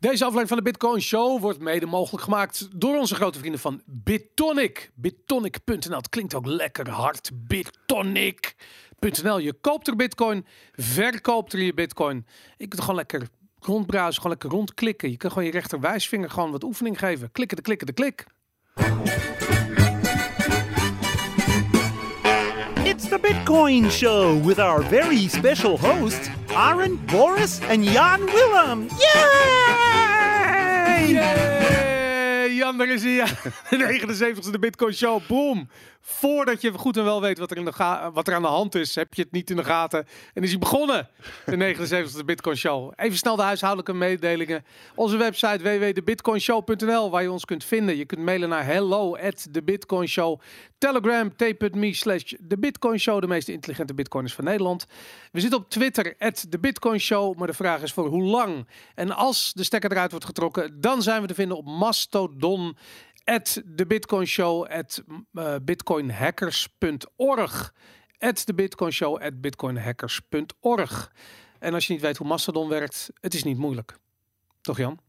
Deze aflevering van de Bitcoin Show wordt mede mogelijk gemaakt door onze grote vrienden van Bitonic. Bitonic.nl. Het klinkt ook lekker hard. Bitonic.nl. Je koopt er Bitcoin, verkoopt er je Bitcoin. Je kunt gewoon lekker rondbrowsen, gewoon lekker rondklikken. Je kan gewoon je rechterwijsvinger gewoon wat oefening geven. Klikken de klikken de klik. It's the Bitcoin Show with our very special hosts, Aaron, Boris, and Jan Willem. Yay! Yay! Jan, daar is hij. De 79ste Bitcoin Show. Boom. Voordat je goed en wel weet wat er, in de ga- wat er aan de hand is, heb je het niet in de gaten. En is hij begonnen. De 79ste Bitcoin Show. Even snel de huishoudelijke mededelingen. Onze website www.debitcoinshow.nl waar je ons kunt vinden. Je kunt mailen naar hello at the Bitcoin Show. Telegram t.me slash de Bitcoin Show. De meest intelligente bitcoiners van Nederland. We zitten op Twitter at de Bitcoin Show. Maar de vraag is voor hoe lang. En als de stekker eruit wordt getrokken, dan zijn we te vinden op Mastodon at de Bitcoin Show at uh, bitcoinhackers.org. At de Bitcoin Show at bitcoinhackers.org. En als je niet weet hoe Mastodon werkt, het is niet moeilijk. Toch Jan?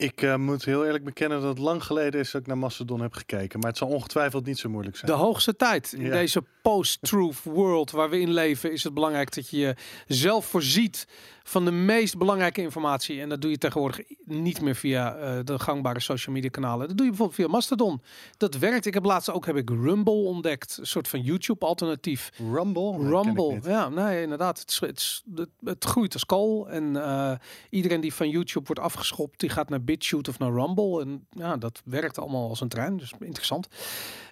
Ik eh, moet heel eerlijk bekennen dat het lang geleden is dat ik naar Mastodon heb gekeken. Maar het zal ongetwijfeld niet zo moeilijk zijn. De hoogste tijd. In Ja. deze post-truth world waar we in leven is het belangrijk dat je jezelf voorziet van de meest belangrijke informatie. En dat doe je tegenwoordig niet meer via eh, de gangbare social media kanalen. Dat doe je bijvoorbeeld via Mastodon. Dat werkt. Ik heb laatst ook heb ik Rumble ontdekt. Een soort van YouTube alternatief. Rumble? Rumble, ja, nee, inderdaad. Het, het groeit als kool. En eh, iedereen die van YouTube wordt afgeschopt, die gaat naar BitChute of naar Rumble. En ja, dat werkt allemaal als een trein. Dus interessant.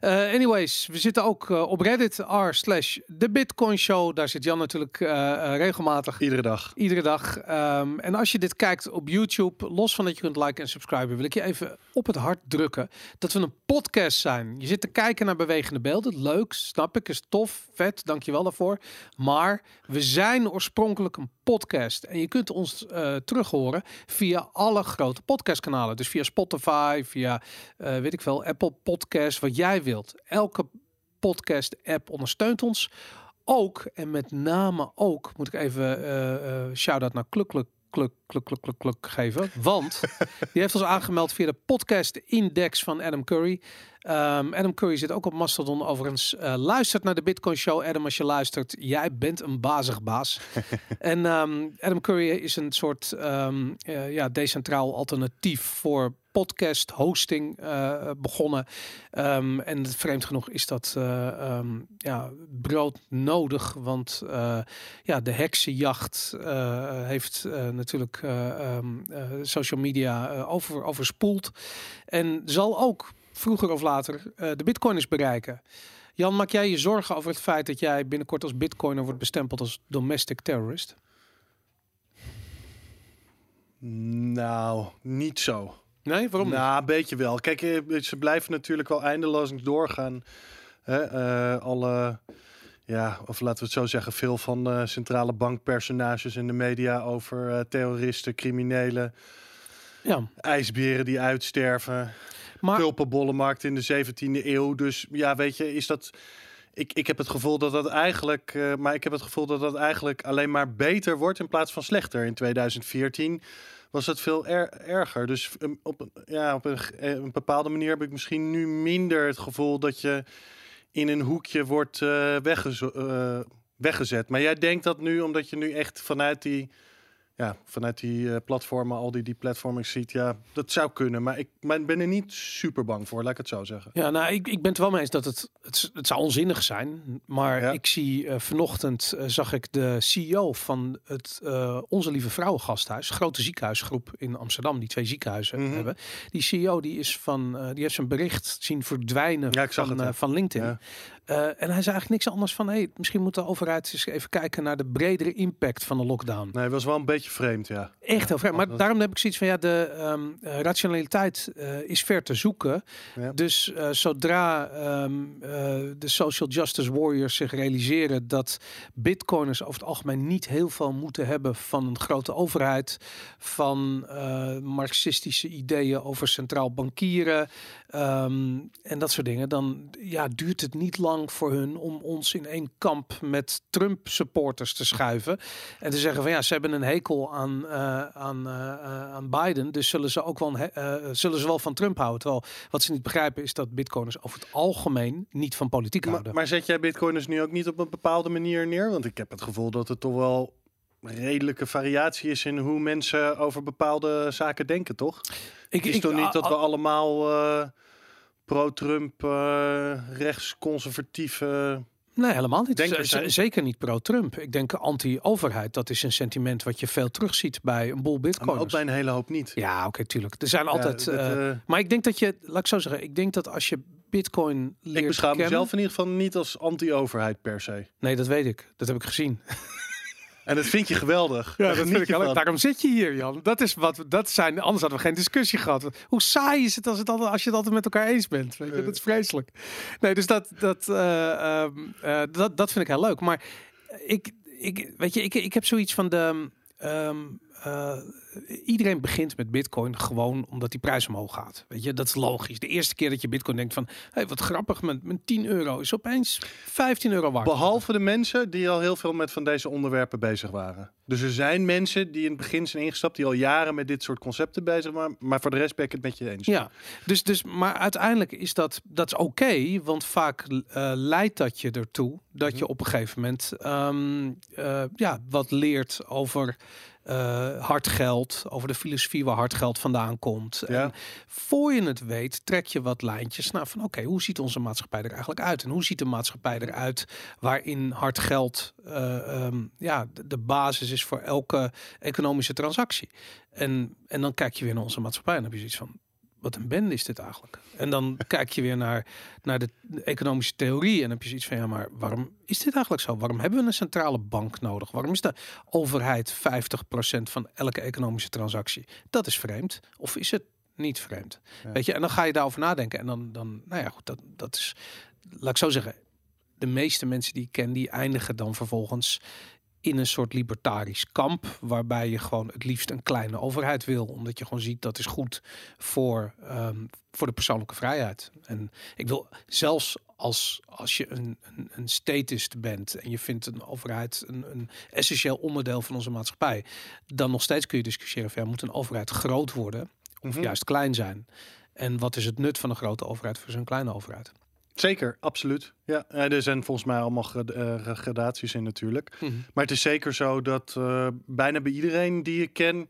Eh, anyways, we zitten ook eh, op Reddit, r slash de Bitcoin Show. Daar zit Jan natuurlijk eh, regelmatig. Iedere dag. Iedere dag. Ehm, en als je dit kijkt op YouTube, los van dat je kunt liken en subscriben, wil ik je even op het hart drukken dat we een podcast zijn. Je zit te kijken naar bewegende beelden. Leuk, snap ik, is tof, vet, dankjewel daarvoor. Maar we zijn oorspronkelijk een podcast. En je kunt ons eh terug horen via alle grote podcastkanalen. Dus via Spotify, via, eh, weet ik veel, Apple Podcast, wat jij wilt. Elke podcast-app ondersteunt ons ook, en met name ook, moet ik even eh eh shout-out naar Kluk Kluk Kluk Kluk Kluk Kluk geven. Want die heeft ons aangemeld via de podcast index van Adam Curry. Ehm, Adam Curry zit ook op Mastodon overigens. Eh, luistert naar de Bitcoin Show. Adam, als je luistert, jij bent een bazig baas. en ehm, Adam Curry is een soort ehm, eh, ja, decentraal alternatief voor podcast hosting eh, begonnen. Ehm, en vreemd genoeg is dat ehm, ja, brood nodig, want eh, ja, de heksenjacht heeft natuurlijk eh, ehm, eh, social media over, overspoeld en zal ook vroeger of later de bitcoiners bereiken. Jan, maak jij je zorgen over het feit dat jij binnenkort als bitcoiner wordt bestempeld als domestic terrorist? Nou, niet zo. Nee, waarom niet? Nou, een beetje wel. Kijk, eh, ze blijven natuurlijk wel eindeloos doorgaan. Hè, eh, alle, ja, of laten we het zo zeggen, veel van de centrale bankpersonages in de media over terroristen, criminelen, Ja, ijsberen die uitsterven, maar tulpenbollenmarkt in de 17e eeuw. Dus ja, weet je, is dat. Ik, ik heb het gevoel dat dat eigenlijk, maar ik heb het gevoel dat dat eigenlijk alleen maar beter wordt in plaats van slechter. In 2014 was het veel er- erger. Dus um, op, ja, op eh, een bepaalde manier heb ik misschien nu minder het gevoel dat je in een hoekje wordt eh, eh, weggezet. Maar jij denkt dat nu, omdat je nu echt vanuit die, ja, vanuit die eh, platformen, al die, die platforming ziet, ja, dat zou kunnen. Maar ik maar ben er niet super bang voor, laat ik het zo zeggen. Ja, nou, ik, ik ben het wel mee eens dat het, het, het zou onzinnig zijn. Maar Ja. ik zie eh, vanochtend eh, zag ik de CEO van het Onze Lieve Vrouwen Gasthuis, grote ziekenhuisgroep in Amsterdam, die twee ziekenhuizen Mhm. hebben. Die CEO die is van, die heeft zijn bericht zien verdwijnen Ja, ik zag van, het, van LinkedIn. Ja. Eh, en hij zei eigenlijk niks anders van, hey, misschien moet de overheid eens even kijken naar de bredere impact van de lockdown. Nee, was wel een beetje vreemd, ja. Echt heel vreemd. Maar dat- daarom heb ik zoiets van ja, de ehm, eh, rationaliteit eh, is ver te zoeken. Ja. Dus zodra ehm, eh, de social justice warriors zich realiseren dat bitcoiners over het algemeen niet heel veel moeten hebben van een grote overheid, van marxistische ideeën over centraal bankieren ehm, en dat soort dingen, dan ja, duurt het niet lang belang voor hun om ons in één kamp met Trump supporters te schuiven. En te zeggen van ja, ze hebben een hekel aan, uh, aan, uh, aan Biden. Dus zullen ze ook wel, zullen ze wel van Trump houden. Terwijl wat ze niet begrijpen is dat bitcoiners over het algemeen niet van politiek houden. Maar zet jij bitcoiners nu ook niet op een bepaalde manier neer? Want ik heb het gevoel dat het toch wel redelijke variatie is in hoe mensen over bepaalde zaken denken, toch? Ik, is toch niet dat we allemaal uh, pro-Trump, uh, rechtsconservatieve... Nee, helemaal niet. zeker niet pro-Trump. Ik denk anti-overheid. Dat is een sentiment wat je veel terugziet bij een boel bitcoins. Maar ook bij een hele hoop niet. Ja, oké, tuurlijk. Er zijn altijd... Ja, dat, uh, maar ik denk dat je... Laat ik zo zeggen. Ik denk dat als je bitcoin leert Ik beschouw mezelf in ieder geval niet als anti-overheid per se. Nee, dat weet ik. Dat heb ik gezien. En dat vind je geweldig. Ja, dat vind ik geweldig. Daarom zit je hier, Jan. Dat is wat dat zijn. Anders hadden we geen discussie gehad. Hoe saai is het als, het altijd, als je het altijd met elkaar eens bent? Weet je? Dat is vreselijk. Nee, dus dat, dat, uh, uh, dat, dat vind ik heel leuk. Maar ik, ik, weet je, ik, ik heb zoiets van de. Um, uh, iedereen begint met Bitcoin gewoon omdat die prijs omhoog gaat. Weet je, dat is logisch. De eerste keer dat je Bitcoin denkt van, hey, wat grappig, met, met 10 euro is opeens 15 euro waard. Behalve de mensen die al heel veel met van deze onderwerpen bezig waren. Dus er zijn mensen die in het begin zijn ingestapt, die al jaren met dit soort concepten bezig waren. Maar voor de rest ben ik het met je eens. Ja, dus, dus maar uiteindelijk is dat, dat is oké, want vaak uh, leidt dat je ertoe dat je op een gegeven moment um, uh, ja, wat leert over uh, hard geld, over de filosofie waar hard geld vandaan komt. Ja. En voor je het weet, trek je wat lijntjes naar van oké, okay, hoe ziet onze maatschappij er eigenlijk uit? En hoe ziet de maatschappij eruit waarin hard geld uh, um, ja, de, de basis is voor elke economische transactie? En, en dan kijk je weer naar onze maatschappij en dan heb je zoiets van wat een bende is dit eigenlijk? En dan kijk je weer naar, naar de economische theorie en heb je zoiets van ja, maar waarom is dit eigenlijk zo? Waarom hebben we een centrale bank nodig? Waarom is de overheid 50% van elke economische transactie? Dat is vreemd. Of is het niet vreemd? Ja. Weet je, en dan ga je daarover nadenken en dan, dan nou ja, goed, dat, dat is, laat ik zo zeggen, de meeste mensen die ik ken, die eindigen dan vervolgens in een soort libertarisch kamp, waarbij je gewoon het liefst een kleine overheid wil, omdat je gewoon ziet dat is goed voor, um, voor de persoonlijke vrijheid. En ik wil zelfs als, als je een, een, een statist bent en je vindt een overheid een, een essentieel onderdeel van onze maatschappij, dan nog steeds kun je discussiëren van ja, moet een overheid groot worden of mm -hmm. juist klein zijn. En wat is het nut van een grote overheid voor zo'n kleine overheid? Zeker, absoluut. Ja, er zijn volgens mij allemaal gradaties in natuurlijk. Mm -hmm. Maar het is zeker zo dat uh, bijna bij iedereen die ik ken,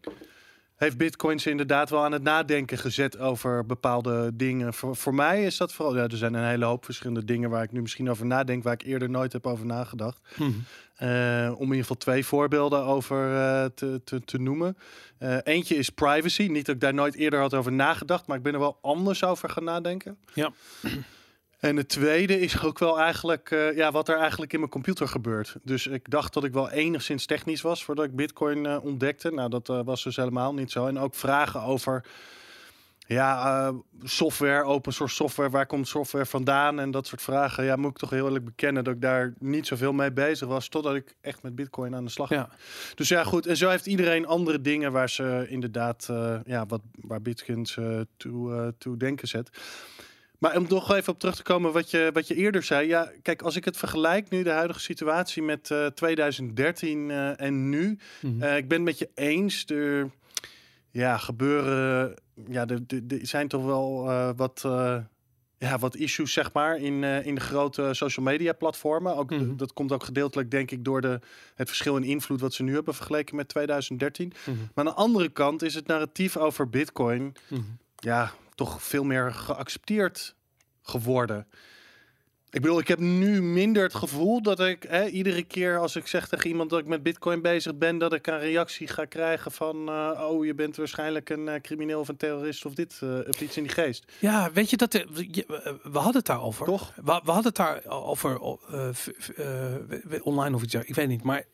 heeft bitcoins inderdaad wel aan het nadenken gezet over bepaalde dingen. Voor, voor mij is dat vooral, ja, er zijn een hele hoop verschillende dingen waar ik nu misschien over nadenk, waar ik eerder nooit heb over nagedacht. Mm -hmm. uh, om in ieder geval twee voorbeelden over uh, te, te, te, noemen. Eentje is privacy. Niet dat ik daar nooit eerder had over nagedacht, maar ik ben er wel anders over gaan nadenken. Ja. En het tweede is ook wel eigenlijk uh, ja, wat er eigenlijk in mijn computer gebeurt. Dus ik dacht dat ik wel enigszins technisch was voordat ik Bitcoin uh, ontdekte. Nou, dat uh, was dus helemaal niet zo. En ook vragen over ja, software, open source software, waar komt software vandaan en dat soort vragen. Ja, moet ik toch heel eerlijk bekennen dat ik daar niet zoveel mee bezig was, totdat ik echt met Bitcoin aan de slag ging. Ja. Dus ja, goed. En zo heeft iedereen andere dingen waar ze inderdaad, ja, wat, waar Bitcoin toe, toe denken zet. Maar om nog even op terug te komen wat je, wat je eerder zei. Ja, kijk, als ik het vergelijk nu, de huidige situatie met uh, 2013 uh, en nu. Mm -hmm. uh, ik ben het met je eens. Er ja, gebeuren. Ja, er, er zijn toch wel wat. ja, wat issues, zeg maar, in, in de grote social media platformen. Ook, mm -hmm. Dat komt ook gedeeltelijk, denk ik, door de, het verschil in invloed wat ze nu hebben vergeleken met 2013. Mm Mhm. -hmm. Maar aan de andere kant is het narratief over Bitcoin. Ja, toch veel meer geaccepteerd geworden. Ik bedoel, ik heb nu minder het gevoel dat ik hè, iedere keer als ik zeg tegen iemand dat ik met Bitcoin bezig ben, dat ik een reactie ga krijgen van, uh, oh, je bent waarschijnlijk een uh, crimineel of een terrorist of dit uh, of iets in die geest. Ja, weet je dat we hadden het daarover. Toch? We, we hadden het daarover online of iets. Ik weet niet, maar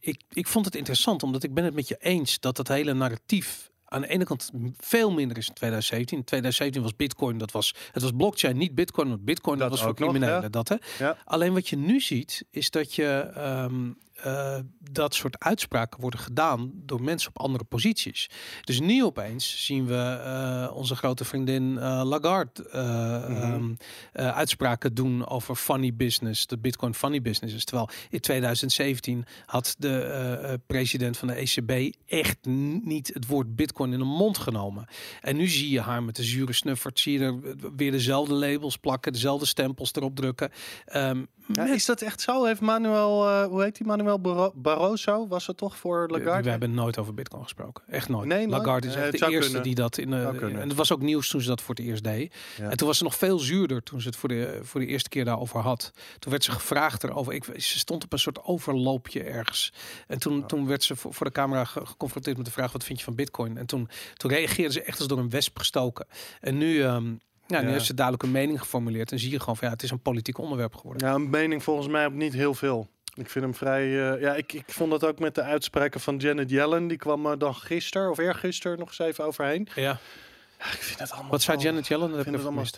ik, ik vond het interessant omdat ik ben het met je eens dat dat hele narratief aan de ene kant veel minder is in 2017. In 2017 was Bitcoin, dat was het was blockchain, niet Bitcoin, want Bitcoin dat, dat was voor criminelen. Ja. Dat hè. Ja. Alleen wat je nu ziet is dat je um, eh, dat soort uitspraken worden gedaan door mensen op andere posities. Dus nu opeens zien we eh, onze grote vriendin eh, Lagarde Mhm. ehm, eh, uitspraken doen over funny business, de Bitcoin funny business is. Terwijl in 2017 had de president van de ECB echt niet het woord Bitcoin in de mond genomen. En nu zie je haar met de zure snuffert, zie je er weer dezelfde labels plakken, dezelfde stempels erop drukken. Ehm, Ja, met- is dat echt zo? Heeft Manuel, hoe heet die Manuel Baro- Barroso? Was het toch voor Lagarde? We hebben nooit over Bitcoin gesproken. Echt nooit. Nee, nooit? Lagarde is Eh, echt de eerste kunnen. die dat in. Kunnen. en het was ook nieuws toen ze dat voor het eerst deed. Ja. En toen was ze nog veel zuurder toen ze het voor de, voor de eerste keer daarover had. Toen werd ze gevraagd erover. Ik, ze stond op een soort overloopje ergens. En toen, toen werd ze voor, voor de camera ge- geconfronteerd met de vraag: wat vind je van Bitcoin? En toen, toen reageerde ze echt als door een wesp gestoken. En nu. ehm, ja, nu Ja. heeft ze duidelijk een mening geformuleerd. En zie je gewoon van ja, het is een politiek onderwerp geworden. Ja, een mening volgens mij op niet heel veel. Ik vind hem vrij. eh, ja, ik, ik vond dat ook met de uitspraken van Janet Yellen. Die kwam er dan gisteren of eergisteren nog eens even overheen. Ja. Ja, ik vind het allemaal. Wat zei Janet Yellen? Dat heb vind ik het allemaal-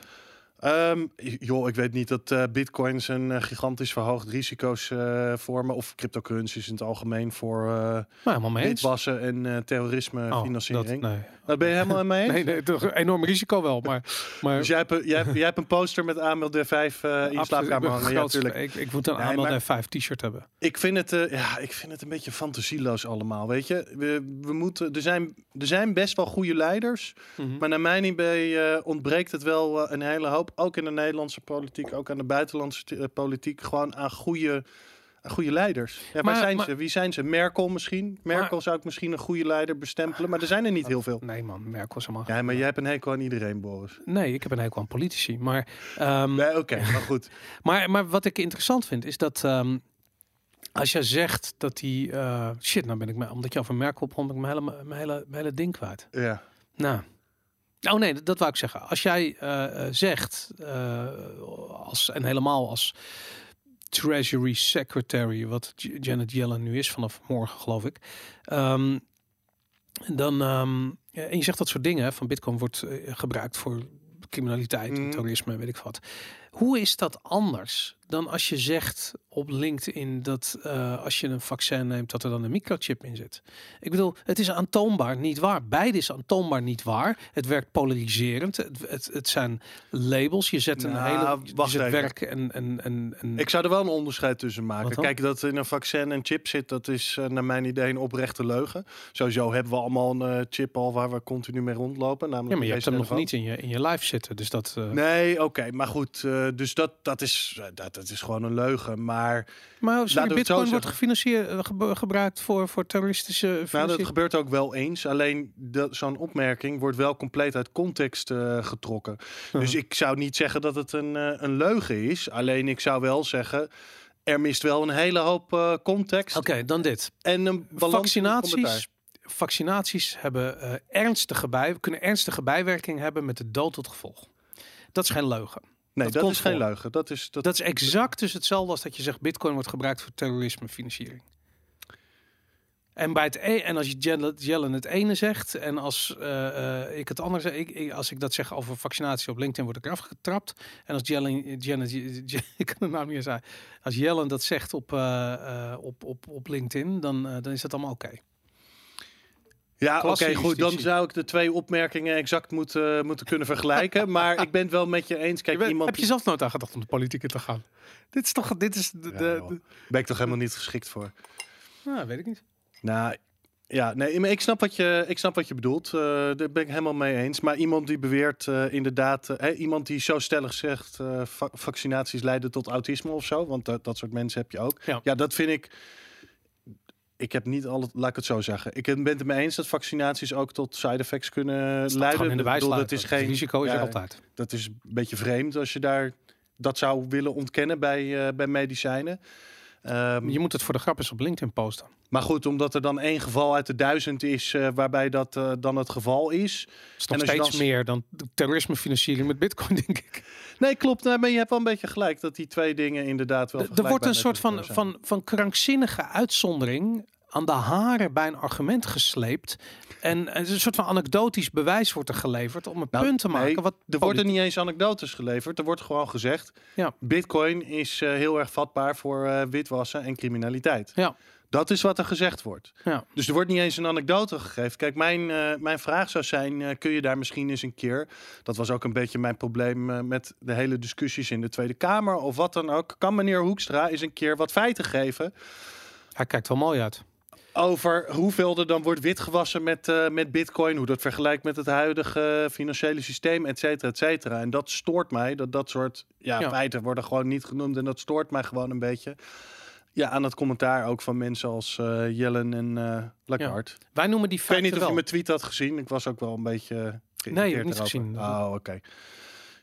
Ehm, joh, ik weet niet dat eh, bitcoins een eh, gigantisch verhoogd risico's eh, vormen. Of cryptocurrencies in het algemeen voor eens. witwassen en terrorisme Oh, financiering. dat, nee. ben je helemaal mee eens? Nee, nee, toch een enorm risico wel, maar... maar Dus jij hebt, jij, hebt, jij hebt een poster met AML D5 eh, in je slaapkamer hangen. Ja, natuurlijk. ik, ik moet een Nee, AML maar- 5 t-shirt hebben. Ik vind het, ja, ik vind het een beetje fantasieloos allemaal, weet je. We, we moeten, er, zijn, er zijn best wel goede leiders, Mhm. maar naar mijn idee ontbreekt het wel een hele hoop. Ook in de Nederlandse politiek, ook aan de buitenlandse eh, politiek, gewoon aan goede, goede leiders. Ja, Maar- waar zijn maar- ze? Wie zijn ze? Merkel misschien? Merkel zou ik misschien een goede leider bestempelen, maar er zijn er niet heel veel. Nee man, Merkel is allemaal... Ja, maar jij hebt een hekel aan iedereen, Boris. Nee, ik heb een hekel aan politici. Maar, ehm, Nee, oké, maar goed. maar, maar wat ik interessant vind, is dat... ehm, als je zegt dat die... eh, shit, nou ben ik... me- Omdat je over Merkel begon, ben ik mijn hele, mijn hele, mijn hele ding kwijt. Ja. Nou... Oh nee, dat, wou ik zeggen. Als jij eh, eh, zegt, eh, als, en helemaal als Treasury Secretary, wat Janet Yellen nu is vanaf morgen, geloof ik. ehm, dan, ehm, en je zegt dat soort dingen, van Bitcoin wordt gebruikt voor criminaliteit, en Mhm. terrorisme, weet ik wat. Hoe is dat anders dan als je zegt op LinkedIn dat eh, als je een vaccin neemt, dat er dan een microchip in zit? Ik bedoel, het is aantoonbaar niet waar. Beide is aantoonbaar niet waar. Het werkt polariserend. Het, het, het zijn labels. Je zet een Nou, hele je wacht zet werk en, en, en, en Ik zou er wel een onderscheid tussen maken. Kijk, dat in een vaccin een chip zit, dat is eh, naar mijn idee een oprechte leugen. Sowieso hebben we allemaal een eh, chip al waar we continu mee rondlopen. Namelijk ja, maar je hebt hem nog niet in je, in je lijf zitten. Dus dat. Nee, oké, maar goed. dus dat, dat, is, dat, dat is gewoon een leugen. Maar Maar sorry, het Bitcoin wordt gefinancierd, eh, ge- gebruikt voor, voor terroristische. nou, dat gebeurt ook wel eens. Alleen dat- zo'n opmerking wordt wel compleet uit context eh, getrokken. Dus ik zou niet zeggen dat het een, eh, een leugen is. Alleen ik zou wel zeggen. Er mist wel een hele hoop eh, context. Oké, dan dit. En een balans het. Vaccinaties. Vaccinaties hebben eh, ernstige bij, kunnen ernstige bijwerkingen hebben met de dood tot gevolg. Dat is geen leugen. Nee, Dat is geen voor. leugen. Dat is, dat, Dat is exact dus hetzelfde als dat je zegt Bitcoin wordt gebruikt voor terrorisme financiering. En, bij het e en als je Janet Yellen het ene zegt en als eh, eh, ik het andere zeg, ik, ik- als ik dat zeg over vaccinatie op LinkedIn word ik eraf getrapt. En als Yellen, Janet, ik kan het nou niet als Yellen dat zegt op, eh, op, op, op LinkedIn, dan, dan is dat allemaal oké. Ja, oké, goed. Dan zou ik de twee opmerkingen exact moeten, moeten kunnen vergelijken. maar ik ben het wel met je eens. Kijk, Je bent- iemand. Heb je zelf nooit aan gedacht om de politiek in te gaan? Dit is toch, dit is de, Ja, de, joh. de- Ben ik toch helemaal niet geschikt voor? nou, weet ik niet. Nou, ja, nee, maar ik snap wat je, ik snap wat je bedoelt. Eh, daar ben ik helemaal mee eens. Maar iemand die beweert eh, inderdaad, eh, hè, iemand die zo stellig zegt, eh, va- vaccinaties leiden tot autisme of zo, want dat, dat soort mensen heb je ook. Ja. dat vind ik. Ik heb niet al het, laat ik het zo zeggen. Ik ben het mee eens dat vaccinaties ook tot side effects kunnen leiden. in de bedoel, dat is Het geen risico is ja, er altijd. Dat is een beetje vreemd als je daar dat zou willen ontkennen bij, eh, bij medicijnen. Ehm, Je moet het voor de grap eens op LinkedIn posten. maar goed, omdat er dan één geval uit de duizend is eh, waarbij dat eh, dan het geval is. Dat is nog steeds dan- meer dan terrorismefinanciering met bitcoin, denk ik. Nee, klopt. Nee, maar je hebt wel een beetje gelijk dat die twee dingen inderdaad wel. Er- Er wordt een soort van, van, van krankzinnige uitzondering aan de haren bij een argument gesleept. En een soort van anekdotisch bewijs wordt er geleverd om een Nou, punt te maken. nee, wat Er worden politiek- niet eens anekdotes geleverd. Er wordt gewoon gezegd: Ja. Bitcoin is eh, heel erg vatbaar voor eh, witwassen en criminaliteit. Ja. Dat is wat er gezegd wordt. Ja. Dus er wordt niet eens een anekdote gegeven. Kijk, mijn, eh, mijn vraag zou zijn: kun je daar misschien eens een keer. Dat was ook een beetje mijn probleem met de hele discussies in de Tweede Kamer of wat dan ook. Kan meneer Hoekstra eens een keer wat feiten geven Hij kijkt wel mooi uit. Over hoeveel er dan wordt witgewassen met, eh, met bitcoin, hoe dat vergelijkt met het huidige financiële systeem, et cetera, et cetera. En dat stoort mij, dat dat soort ja, Ja. feiten worden gewoon niet genoemd en dat stoort mij gewoon een beetje. Ja, aan het commentaar ook van mensen als eh, Jellen en Lagarde. Wij noemen die Ik weet feiten niet of je mijn tweet had gezien, ik was ook wel een beetje Nee, ik heb niet gezien. Oh, oké.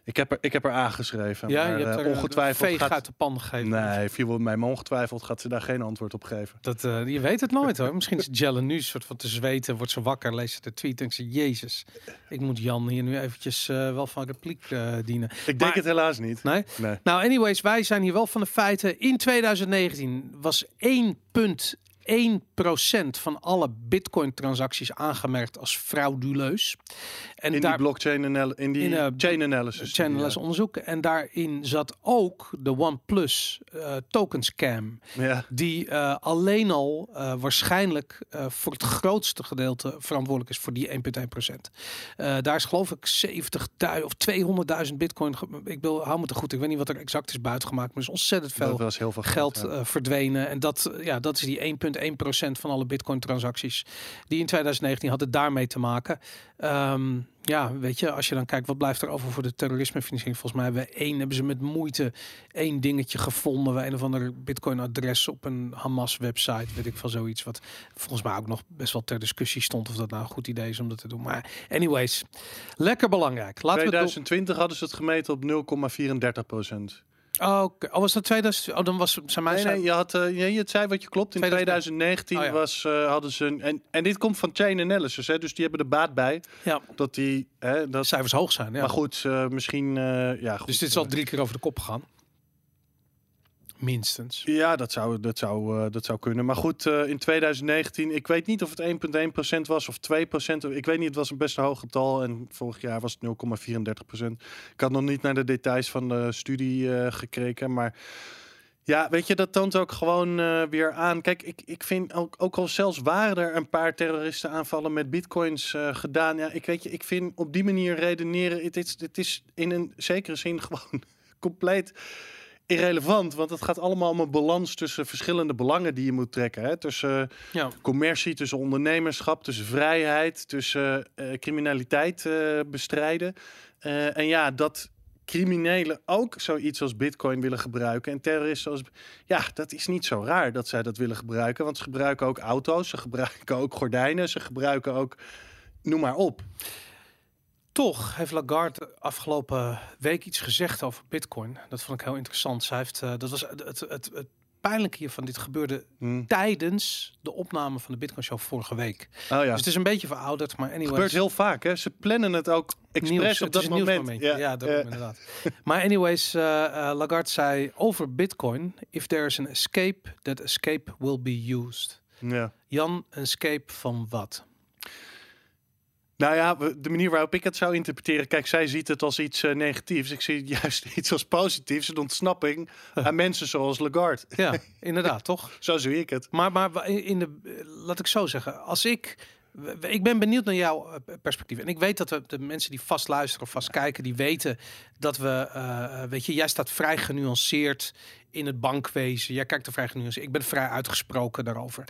Ik heb er, ik heb er aangeschreven, Ja, maar je hebt eh, er ongetwijfeld veeg gaat... uit de pan gegeven. Nee, viel mij, maar ongetwijfeld gaat ze daar geen antwoord op geven. Dat, eh, je weet het nooit hoor. Misschien is Jellen nu een soort van te zweten, wordt ze wakker, leest ze de tweet en ze, jezus, ik moet Jan hier nu eventjes eh, wel van repliek eh, dienen. Ik denk het helaas niet. Nee? Nee. Nou, anyways, wij zijn hier wel van de feiten. In 2019 was 1,1% van alle Bitcoin-transacties aangemerkt als frauduleus. En In daar die blockchain anal in die in, eh, chain analysis. channel is ja. onderzoek. En daarin zat ook de OnePlus eh token scam. Ja. Die eh, alleen al eh, waarschijnlijk eh, voor het grootste gedeelte verantwoordelijk is voor die 1,1%. Eh daar is geloof ik 70.000 of 200.000 bitcoin. Ik wil, hou me te goed. Ik weet niet wat er exact is buitgemaakt. Maar er is ontzettend veel Dat was heel veel geld ja. eh, verdwenen. En dat, eh, ja, dat is die 1,1% van alle bitcoin-transacties die in 2019 hadden daarmee te maken. Ehm, ja, weet je, als je dan kijkt, wat blijft er over voor de terrorismefinanciering? Volgens mij hebben we één, hebben ze met moeite één dingetje gevonden. Waar een of ander bitcoin-adres op een Hamas-website, weet ik van zoiets. Wat volgens mij ook nog best wel ter discussie stond of dat nou een goed idee is om dat te doen. Maar anyways, lekker belangrijk. Het 2020 hadden ze het gemeten op 0,34 procent. Oh, oké. oh, was dat 2000? Oh, dan was zijn mij Nee, nee, je had, eh, je, je het zei wat je klopt. In 2019 2019 Oh, ja. was, eh, hadden ze een, en, en dit komt van chain analysis, hè, dus die hebben er baat bij ja, dat die, hè, dat. cijfers hoog zijn. Ja. Maar goed, eh, misschien, ja, goed. Dus dit is al drie keer over de kop gegaan. Minstens. Ja, dat zou, dat zou, eh, dat zou kunnen. Maar goed, eh, in 2019, ik weet niet of het 1,1% was of 2%. Ik weet niet, het was een best hoog getal. En vorig jaar was het 0,34%. Ik had nog niet naar de details van de studie eh, gekeken. Maar ja, weet je, dat toont ook gewoon weer aan. Kijk, ik, ik vind ook, ook al zelfs waren er een paar terroristen aanvallen met bitcoins gedaan. Ja, ik weet je, ik vind op die manier redeneren, het is, het is in een zekere zin gewoon compleet irrelevant. Want het gaat allemaal om een balans tussen verschillende belangen die je moet trekken. Hè? Tussen Ja. commercie, tussen ondernemerschap, tussen vrijheid, tussen eh, criminaliteit eh, bestrijden. Eh, en ja, dat criminelen ook zoiets als bitcoin willen gebruiken en terroristen als ja, dat is niet zo raar dat zij dat willen gebruiken, want ze gebruiken ook auto's, ze gebruiken ook gordijnen, ze gebruiken ook noem maar op. Toch heeft Lagarde afgelopen week iets gezegd over Bitcoin. Dat vond ik heel interessant. Zij heeft, eh, dat was het, het, het, het pijnlijke hiervan. Dit gebeurde Hm. tijdens de opname van de Bitcoin Show vorige week. Oh ja. Dus het is een beetje verouderd, maar anyways. gebeurt heel vaak, hè? Ze plannen het ook expres Nieuws, op dat is moment. nieuwsmomentje. Ja, daarom ja. inderdaad. maar anyways, eh, eh, Lagarde zei over Bitcoin: if there is an escape, that escape will be used. ja. Jan, een escape van wat? Nou ja, de manier waarop ik het zou interpreteren. Kijk, zij ziet het als iets eh, negatiefs. Ik zie het juist iets als positiefs. Een ontsnapping aan mensen zoals Lagarde. Ja, inderdaad, toch? Zo zie ik het. Maar, maar in de, laat ik zo zeggen, als ik, ik ben benieuwd naar jouw eh, perspectief. En ik weet dat we, de mensen die vast luisteren of vast kijken, die weten dat we, eh, weet je, jij staat vrij genuanceerd in het bankwezen. Jij kijkt er vrij genuanceerd. Ik ben vrij uitgesproken daarover.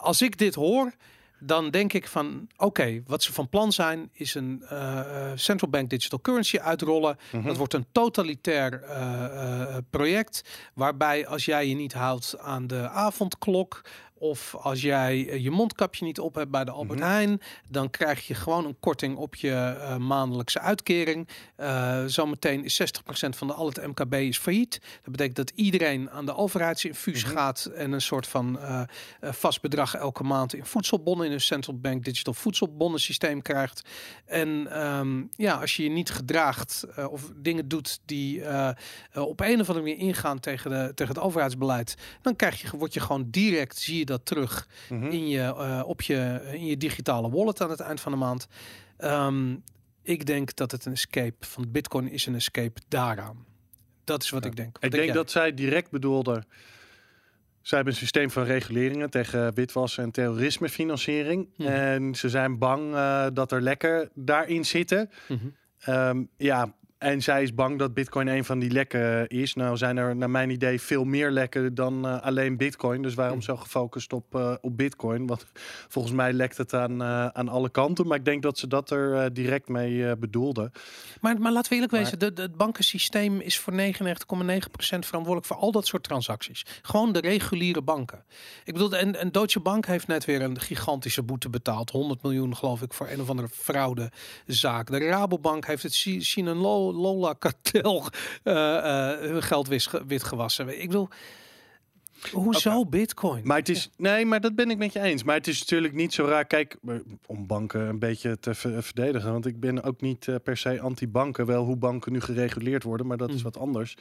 Als ik dit hoor, dan denk ik van, oké, wat ze van plan zijn, is een eh, eh, central bank digital currency uitrollen. Dat wordt een totalitair eh, project, waarbij als jij je niet houdt aan de avondklok, of als jij eh, je mondkapje niet op hebt bij de Albert Heijn, dan krijg je gewoon een korting op je eh, maandelijkse uitkering. Eh zometeen is 60% van de, al het MKB is failliet. Dat betekent dat iedereen aan de overheidsinfuus gaat en een soort van eh, vast bedrag elke maand in voedselbonnen in een central bank digital voedselbonnen systeem krijgt. En ehm, ja, als je je niet gedraagt of dingen doet die op een of andere manier ingaan tegen, de, tegen het overheidsbeleid, dan krijg je, word je gewoon direct, zie je dat terug Mhm. in je, eh, op je, in je digitale wallet aan het eind van de maand. Ehm, ik denk dat het een escape van Bitcoin is een escape daaraan. Dat is wat Ja. ik denk. Wat Ik denk dat zij direct bedoelde. Zij hebben een systeem van reguleringen tegen witwassen en terrorismefinanciering. Mhm. En ze zijn bang eh, dat er lekken daarin zitten. Mhm. Ehm, ja, en zij is bang dat Bitcoin een van die lekken is. Nou zijn er naar mijn idee veel meer lekken dan eh, alleen Bitcoin. Dus waarom Mhm. zo gefocust op, eh, op Bitcoin? Want volgens mij lekt het aan, eh, aan alle kanten. Maar ik denk dat ze dat er eh, direct mee eh, bedoelden. Maar, maar laten we eerlijk Maar- wezen, de, de- het bankensysteem is voor 99,9% verantwoordelijk voor al dat soort transacties. Gewoon de reguliere banken. Ik bedoel, en, en Deutsche Bank heeft net weer een gigantische boete betaald. 100 miljoen geloof ik voor een of andere fraudezaak. De Rabobank heeft het Si- Sinalola kartel eh, eh, hun geld wis- witgewassen. Ik bedoel, hoezo Bitcoin? Maar het is, nee, maar dat ben ik met je eens. Maar het is natuurlijk niet zo raar. Kijk, eh, om banken een beetje te ver- verdedigen. Want ik ben ook niet per se anti-banken. Wel hoe banken nu gereguleerd worden, maar dat is Mm. wat anders.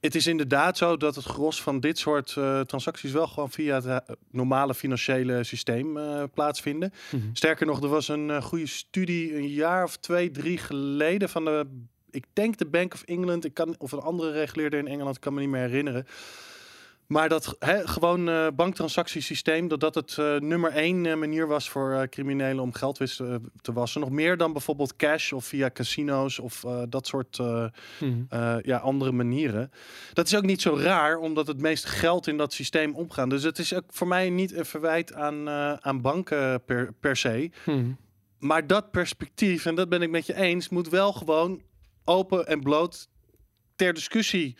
Het is inderdaad zo dat het gros van dit soort eh, transacties wel gewoon via het eh, normale financiële systeem eh, plaatsvinden. Mhm. Sterker nog, er was een goede studie een jaar of twee, drie geleden van de, ik denk de Bank of England, ik kan, of een andere reguleerder in Engeland, ik kan me niet meer herinneren. Maar dat gewoon eh banktransactiesysteem, dat dat het eh, nummer één eh, manier was voor criminelen om geld te wassen. Nog meer dan bijvoorbeeld cash of via casino's of dat soort Mhm. ja, andere manieren. Dat is ook niet zo raar, omdat het meeste geld in dat systeem omgaan. Dus het is ook voor mij niet een verwijt aan, aan banken per, per se. Mhm. Maar dat perspectief, en dat ben ik met je eens, moet wel gewoon open en bloot ter discussie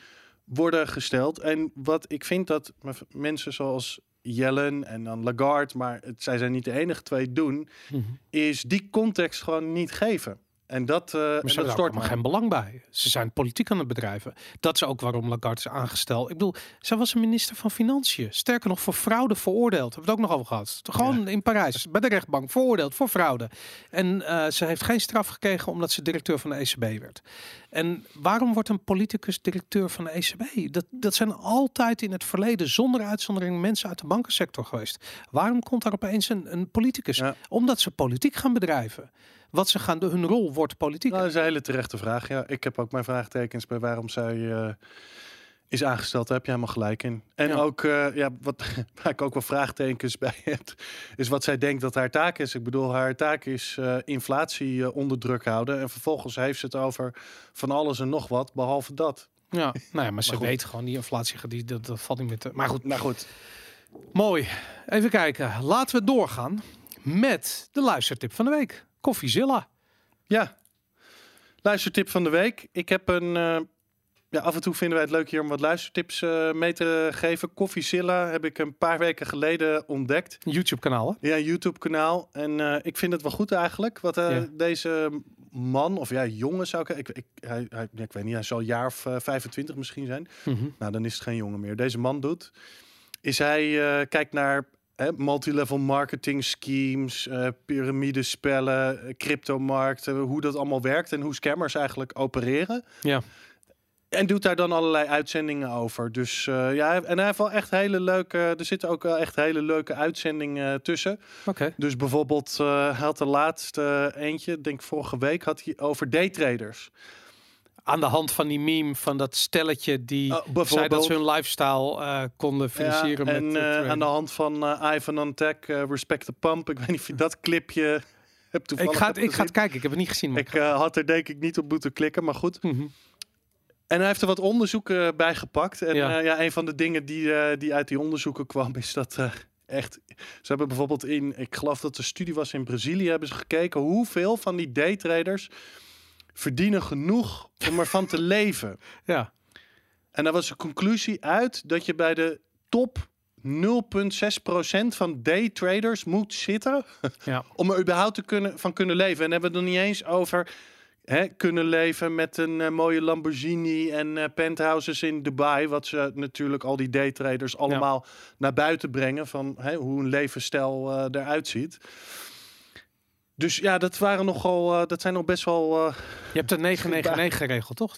worden gesteld. En wat ik vind dat me- mensen zoals Yellen en dan Lagarde, maar het, zij zijn niet de enige twee doen, Mhm. is die context gewoon niet geven. En dat, en Maar ze dat stort geen belang bij. Ze zijn politiek aan het bedrijven. Dat is ook waarom Lagarde is aangesteld. Ik bedoel, zij was een minister van Financiën. Sterker nog, voor fraude veroordeeld. Hebben we het ook nog over gehad. Gewoon in Parijs, bij de rechtbank, veroordeeld voor fraude. En eh, ze heeft geen straf gekregen omdat ze directeur van de ECB werd. En waarom wordt een politicus directeur van de ECB? Dat, dat zijn altijd in het verleden, zonder uitzondering, mensen uit de bankensector geweest. Waarom komt daar opeens een, een politicus? Ja. Omdat ze politiek gaan bedrijven. Wat ze gaan, hun rol wordt politiek. Nou, dat is een hele terechte vraag. Ja, ik heb ook mijn vraagtekens bij waarom zij eh, is aangesteld. Daar heb je helemaal gelijk in. En Ja. ook, eh, ja, wat, waar ik ook wel vraagtekens bij heb, is wat zij denkt dat haar taak is. Ik bedoel, haar taak is eh, inflatie onder druk houden. En vervolgens heeft ze het over van alles en nog wat, behalve dat. Ja, nou ja, maar ze goed. weet gewoon die inflatie, die, dat, dat valt niet meer te... Maar goed, Nou goed. mooi. Even kijken. Laten we doorgaan met de luistertip van de week. Koffiezilla. Ja. Luistertip van de week. Ik heb een. eh, ja, af en toe vinden wij het leuk hier om wat luistertips eh, mee te geven. Koffiezilla heb ik een paar weken geleden ontdekt. YouTube kanaal, hè? Ja, YouTube kanaal. En eh, ik vind het wel goed eigenlijk. Wat Ja. deze man, of ja, jongen zou ik... ik, ik hij, ik weet niet, hij zal een jaar of eh, 25 misschien zijn. Mhm. Nou, dan is het geen jongen meer. Deze man doet, is hij kijkt naar hè, multilevel marketing schemes, eh piramidespellen, eh, cryptomarkten, hoe dat allemaal werkt en hoe scammers eigenlijk opereren. Ja. En doet daar dan allerlei uitzendingen over. Dus eh, ja, en hij heeft wel echt hele leuke. Er zitten ook wel echt hele leuke uitzendingen tussen. Oké. Dus bijvoorbeeld, hij had de laatste eentje, denk vorige week, had hij over daytraders. Aan de hand van die meme van dat stelletje die Oh, zei dat ze hun lifestyle eh, konden financieren Ja, met... en eh, eh, aan de hand van eh, Ivan on Tech, eh, Respect the Pump. Ik weet niet of je dat clipje hebt toevallig ik ga, het, ik ga het kijken. Ik heb het niet gezien. Maar Ik eh, had er denk ik niet op moeten klikken, maar goed. Mhm. En hij heeft er wat onderzoeken bij gepakt. En Ja. ja. een van de dingen die, eh, die uit die onderzoeken kwam, is dat eh, echt. Ze hebben bijvoorbeeld in, ik geloof dat de studie was in Brazilië, hebben ze gekeken hoeveel van die daytraders verdienen genoeg om ervan te leven. Ja. En daar was de conclusie uit dat je bij de top 0,6% van daytraders moet zitten Ja. om er überhaupt te kunnen, van kunnen leven. En hebben we het nog niet eens over hè, kunnen leven met een eh, mooie Lamborghini en eh, penthouses in Dubai. Wat ze natuurlijk al die daytraders allemaal naar buiten brengen van hè, hoe een levensstijl eh, eruit ziet. Dus ja, dat waren nogal, uh, dat zijn nog best wel. Uh, je hebt de 999 geregeld, toch?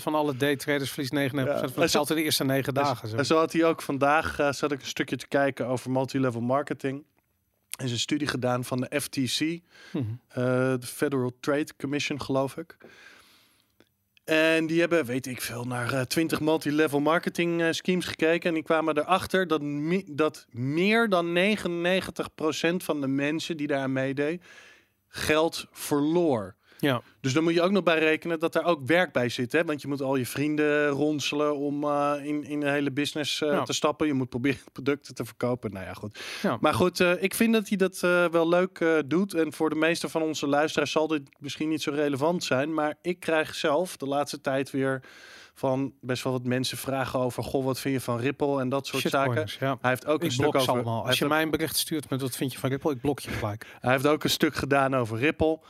99% van alle daytraders verliest 99% ja, van het geld in de eerste negen dagen. En zo had hij ook vandaag, uh, zat ik een stukje te kijken over multilevel marketing. Er is een studie gedaan van de FTC, mm -hmm. de Federal Trade Commission, geloof ik. En die hebben, weet ik veel, naar uh, 20 multilevel marketing uh, schemes gekeken. En die kwamen erachter dat, dat meer dan 99% van de mensen die daar meedeed, geld verloor. Ja. Dus dan moet je ook nog bij rekenen dat daar ook werk bij zit. Hè? Want je moet al je vrienden ronselen om uh, in, in de hele business uh, ja. te stappen. Je moet proberen producten te verkopen. Nou ja, goed. Ja. Maar goed, uh, ik vind dat hij dat wel leuk doet. En voor de meeste van onze luisteraars zal dit misschien niet zo relevant zijn. Maar ik krijg zelf de laatste tijd weer van best wel wat mensen vragen over, goh, wat vind je van Ripple en dat soort zaken. Ja. Hij heeft ook ik een stuk over. Allemaal. Als je mij een bericht stuurt met wat vind je van Ripple, ik blok je gelijk. Hij heeft ook een stuk gedaan over Ripple.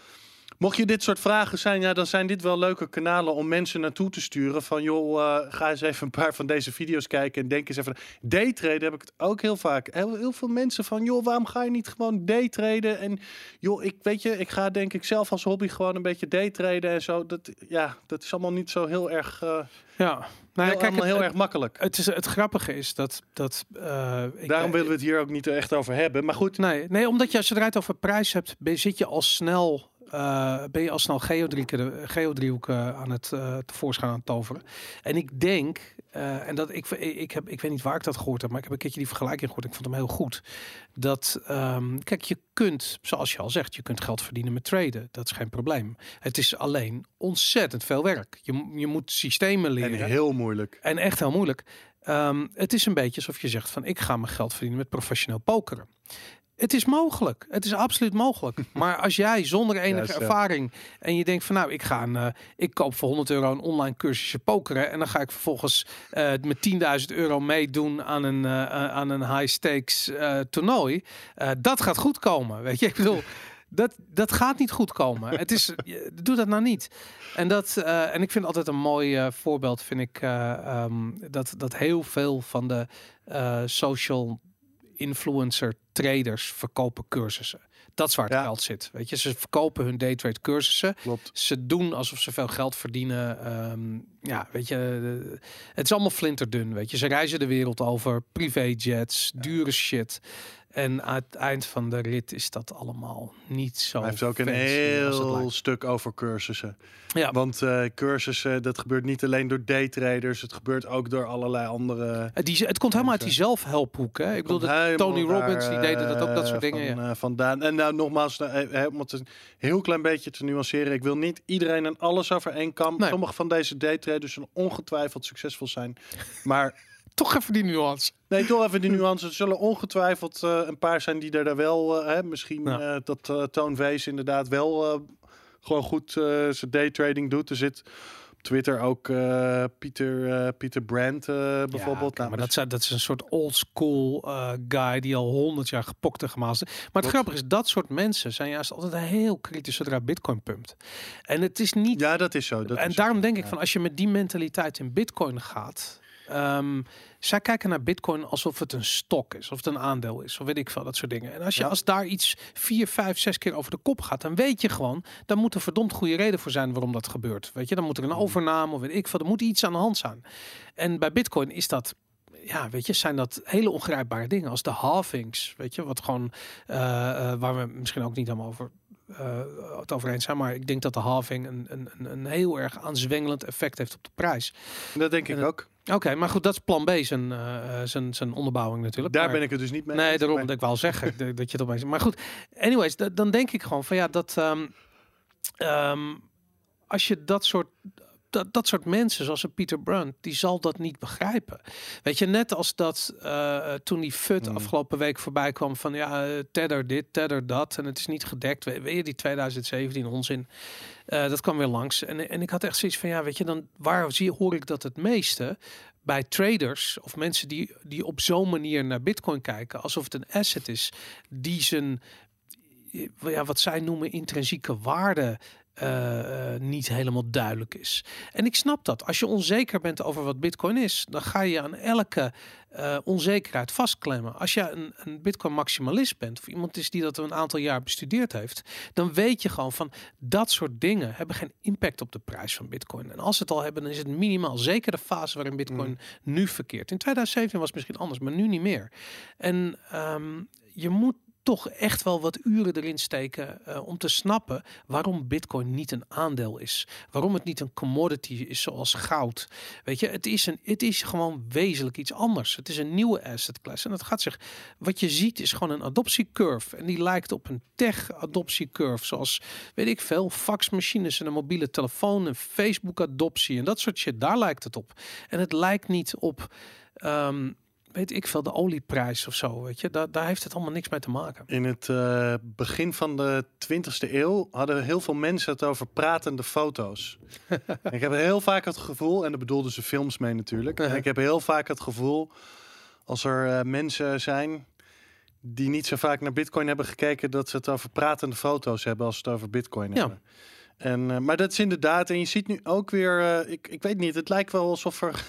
Mocht je dit soort vragen zijn, ja, dan zijn dit wel leuke kanalen om mensen naartoe te sturen. Van joh, uh, ga eens even een paar van deze video's kijken en denk eens even. Daytraden heb ik het ook heel vaak. Heel, heel veel mensen van joh, waarom ga je niet gewoon daytraden? En joh, ik weet je, ik ga denk ik zelf als hobby gewoon een beetje daytraden en zo. Dat, ja, dat is allemaal niet zo heel erg. Uh, ja. Nou, heel, kijk, het, heel erg makkelijk. Het, is, het grappige is dat... dat uh, ik, Daarom willen we het hier ook niet echt over hebben. Maar goed. Nee, nee omdat je als je het over prijs hebt, zit je al snel uh, ben je al snel geodriehoeken, geodriehoeken aan het uh, tevoorschijn aan het toveren. En ik denk, uh, en dat ik, ik, heb, ik weet niet waar ik dat gehoord heb, maar ik heb een keertje die vergelijking gehoord. Ik vond hem heel goed. Dat, um, kijk, je kunt, zoals je al zegt, je kunt geld verdienen met traden. Dat is geen probleem. Het is alleen ontzettend veel werk. Je, je moet systemen leren. En heel moeilijk. En echt heel moeilijk. Um, het is een beetje alsof je zegt van ik ga mijn geld verdienen met professioneel pokeren. Het is mogelijk. Het is absoluut mogelijk. Maar als jij zonder enige ervaring en je denkt van nou, ik ga een, uh, ik koop voor 100 euro een online cursusje pokeren en dan ga ik vervolgens uh, met 10.000 euro meedoen aan een, uh, aan een high stakes toernooi. dat gaat goed komen. Weet je, ik bedoel. Dat, dat gaat niet goed komen. Het is, doe dat nou niet. En, dat, en ik vind altijd een mooi voorbeeld, vind ik, um, dat, dat heel veel van de social influencer traders verkopen cursussen. Dat is waar het geld zit. Weet je, ze verkopen hun daytrade cursussen. Klopt. Ze doen alsof ze veel geld verdienen. Um, ja, weet je, het is allemaal flinterdun. Weet je, ze reizen de wereld over, privéjets, dure shit. En aan het eind van de rit is dat allemaal niet zo. Hij heeft ook een heel stuk over cursussen. Ja. Want uh, cursussen, dat gebeurt niet alleen door daytraders. Het gebeurt ook door allerlei andere. Die, het komt helemaal uit die zelfhelphoek. Hè? Ik bedoel, Tony Robbins, die deden dat ook, dat soort dingen. Van, ja. uh, vandaan. En nou, nogmaals, uh, om het een heel klein beetje te nuanceren. Ik wil niet iedereen en alles over één kam. Nee. Sommige van deze daytraders zullen ongetwijfeld succesvol zijn. Maar toch even die nuance. Nee, toch even die nuance. Er zullen ongetwijfeld uh, een paar zijn die er daar wel, uh, hè, misschien ja. uh, dat uh, Toon Wees inderdaad wel gewoon goed zijn daytrading doet. Er zit op Twitter ook Pieter, Pieter Brandt bijvoorbeeld. Ja, okay, maar dat, is, dat is een soort old school guy die al honderd jaar gepokt en gemasterd. Maar het grappige is, dat soort mensen zijn juist altijd heel kritisch zodra Bitcoin pumpt. En het is niet... Ja, dat is zo. Dat en is daarom zo. denk ik ja. van, als je met die mentaliteit in Bitcoin gaat... Um, zij kijken naar Bitcoin alsof het een stok is, of het een aandeel is, of weet ik veel, dat soort dingen. En als je Ja. als daar iets vier, vijf, zes keer over de kop gaat, dan weet je gewoon, dan moet er verdomd goede reden voor zijn waarom dat gebeurt. Weet je, dan moet er een overname, of weet ik veel, er moet iets aan de hand zijn. En bij Bitcoin is dat ja, weet je, zijn dat hele ongrijpbare dingen als de halvings, weet je, wat gewoon, uh, uh, waar we misschien ook niet allemaal over uh, het over eens zijn, maar ik denk dat de halving een, een, een heel erg aanzwengelend effect heeft op de prijs. Dat denk ik En ook. Oké, okay, maar goed, dat is plan B, zijn, uh, zijn, zijn onderbouwing natuurlijk. Daar maar, ben ik het dus niet mee. Nee, daarom dat ik wel zeggen dat, je het opeens. Maar goed, anyways, da- dan denk ik gewoon van ja, dat um, um, als je dat soort dat, dat soort mensen, zoals een Peter Brunt, die zal dat niet begrijpen. Weet je, net als dat uh, toen die FUT Mm. afgelopen week voorbij kwam van ja, uh, Tether dit, Tether dat en het is niet gedekt. We- Weet je, die 2017 onzin. Uh, dat kwam weer langs. En, en ik had echt zoiets van ja, weet je, dan waar zie, hoor ik dat het meeste? Bij traders of mensen die, die op zo'n manier naar Bitcoin kijken, alsof het een asset is, die zijn ja, wat zij noemen intrinsieke waarde eh, eh, niet helemaal duidelijk is. En ik snap dat. Als je onzeker bent over wat Bitcoin is, dan ga je aan elke eh, onzekerheid vastklemmen. Als je een, een Bitcoin maximalist bent, of iemand is die dat een aantal jaar bestudeerd heeft, dan weet je gewoon van dat soort dingen hebben geen impact op de prijs van Bitcoin. En als ze het al hebben, dan is het minimaal. Zeker de fase waarin Bitcoin nu verkeert. In 2017 was het misschien anders, maar nu niet meer. En ehm, je moet toch echt wel wat uren erin steken eh, om te snappen waarom Bitcoin niet een aandeel is. Waarom het niet een commodity is zoals goud. Weet je, het is, een, het is gewoon wezenlijk iets anders. Het is een nieuwe asset class. En dat gaat zich. Wat je ziet is gewoon een adoptiecurve. En die lijkt op een tech-adoptiecurve. Zoals, weet ik veel, faxmachines en een mobiele telefoon en Facebook-adoptie en dat soort shit. Daar lijkt het op. En het lijkt niet op. ehm, weet ik veel, de olieprijs of zo, weet je. Daar, daar heeft het allemaal niks mee te maken. In het eh, begin van de 20e eeuw hadden heel veel mensen het over pratende foto's. ik heb heel vaak het gevoel, en daar bedoelden ze films mee natuurlijk. Uh-huh. ik heb heel vaak het gevoel, als er eh, mensen zijn die niet zo vaak naar Bitcoin hebben gekeken, dat ze het over pratende foto's hebben als ze het over Bitcoin Ja. hebben. En, eh, maar dat is inderdaad, en je ziet nu ook weer, ik, ik weet niet, het lijkt wel alsof er.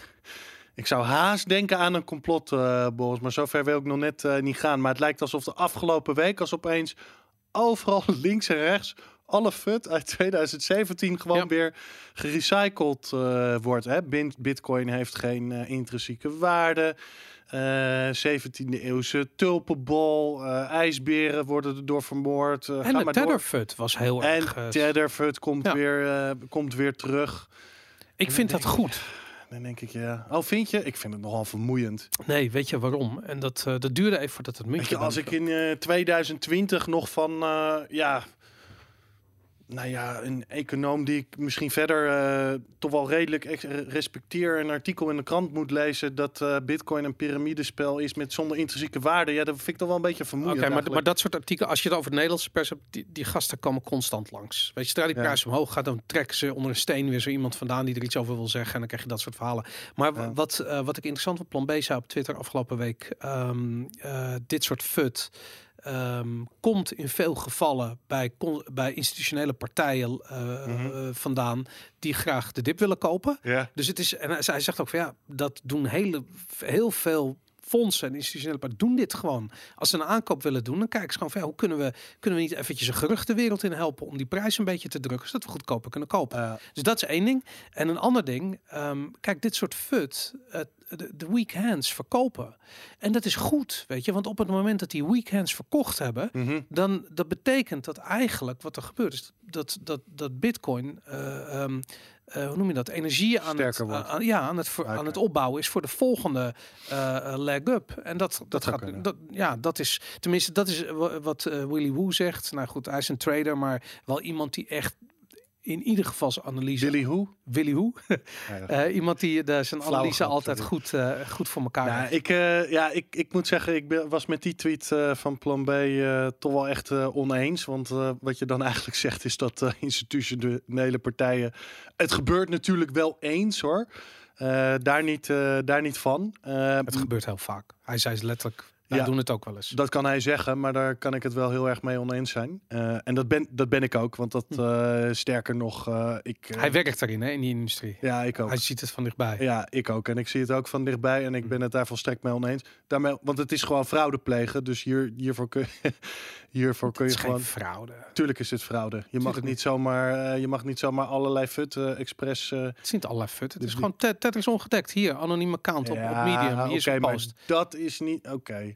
Ik zou haast denken aan een complot, eh Boris, maar zover wil ik nog net eh, niet gaan. Maar het lijkt alsof de afgelopen week, als opeens overal links en rechts alle fut uit 2017 gewoon Ja. weer gerecycled eh, wordt. Hè? Bitcoin heeft geen intrinsieke waarde. Eh 17e eeuwse tulpenbol, ijsberen worden erdoor vermoord. En de. Tetherfut was heel En erg... eh, Tetherfut komt, Ja. weer, komt weer terug. ik vind dat goed. Dan denk ik, ja. Oh, vind je? Ik vind het nogal vermoeiend. Nee, weet je waarom? En dat, eh, dat duurde even voordat het Weet muntje... je, als ik in eh, 2020 nog van, eh, ja, nou ja, een econoom die ik misschien verder eh, toch wel redelijk respecteer, een artikel in de krant moet lezen dat eh, Bitcoin een piramidespel is met zonder intrinsieke waarde. Ja, dat vind ik toch wel een beetje vermoeiend. Oké, maar, maar dat soort artikelen, als je het over de Nederlandse pers hebt, die, die gasten komen constant langs. Weet je, zodra die Ja. prijs omhoog gaat, dan trekken ze onder een steen weer zo iemand vandaan die er iets over wil zeggen. En dan krijg je dat soort verhalen. Maar Ja. wat, eh, wat ik interessant op Plan B zei op Twitter afgelopen week, ehm, eh, dit soort fut. Ehm, komt in veel gevallen bij, bij institutionele partijen eh, Mhm. eh, vandaan die graag de dip willen kopen. ja. Dus het is, en hij hij zegt ook van ja, dat doen hele, heel veel fondsen en institutionele partijen doen dit gewoon. Als ze een aankoop willen doen, dan kijken ze gewoon van ja, hoe kunnen we, kunnen we niet eventjes een geruchtenwereld in helpen om die prijs een beetje te drukken, zodat we goedkoper kunnen kopen. Dus dat is één ding. En een ander ding, ehm, kijk, dit soort fut, eh, de, de weak hands verkopen. En dat is goed, weet je, want op het moment dat die weak hands verkocht hebben, mhm. dan dat betekent dat eigenlijk wat er gebeurt is dat dat dat Bitcoin, eh, ehm, eh, hoe noem je dat, energie aan het, Sterker wordt. aan- ja, aan het voor- aan het opbouwen is voor de volgende eh, eh, leg up. En dat dat, gaat, dat ja, dat is tenminste dat is wa- wat eh, Willy Woo zegt. Nou goed, hij is een trader, maar wel iemand die echt in ieder geval zijn analyse Billy Hoe? Willy Woo, Eh, iemand die de, zijn Flauw analyse grap, altijd sorry. goed, eh, goed voor elkaar Ja, heeft. ik, eh, ja ik, ik moet zeggen, ik ben, was met die tweet eh, van Plan B eh, toch wel echt eh, oneens. Want eh, wat je dan eigenlijk zegt is dat eh, institutionele partijen... Het gebeurt natuurlijk wel eens hoor. Eh, daar, niet, eh, daar niet van. Eh, Het gebeurt heel vaak. Hij zei ze letterlijk, wij Ja. doen het ook wel eens. dat kan hij zeggen, maar daar kan ik het wel heel erg mee oneens zijn. Eh, en dat ben, dat ben ik ook, want dat eh, sterker nog... eh, ik, Hij werkt daarin, hè, in die industrie. Ja, ik ook. Hij ziet het van dichtbij. Ja, ik ook. En ik zie het ook van dichtbij. En ik ben het daar volstrekt mee oneens. Daarmee, want het is gewoon fraude plegen. Dus hier, hiervoor kun je, hiervoor kun Het je is gewoon... geen fraude. Tuurlijk is dit fraude. Je mag Tuurlijk niet zomaar, je mag niet zomaar allerlei fut expres. Het is niet allerlei fut. Het De- is gewoon Ted, Ted is ongedekt. Hier, anoniem account op, op ja, Medium. Hier is een maar post. dat is niet oké.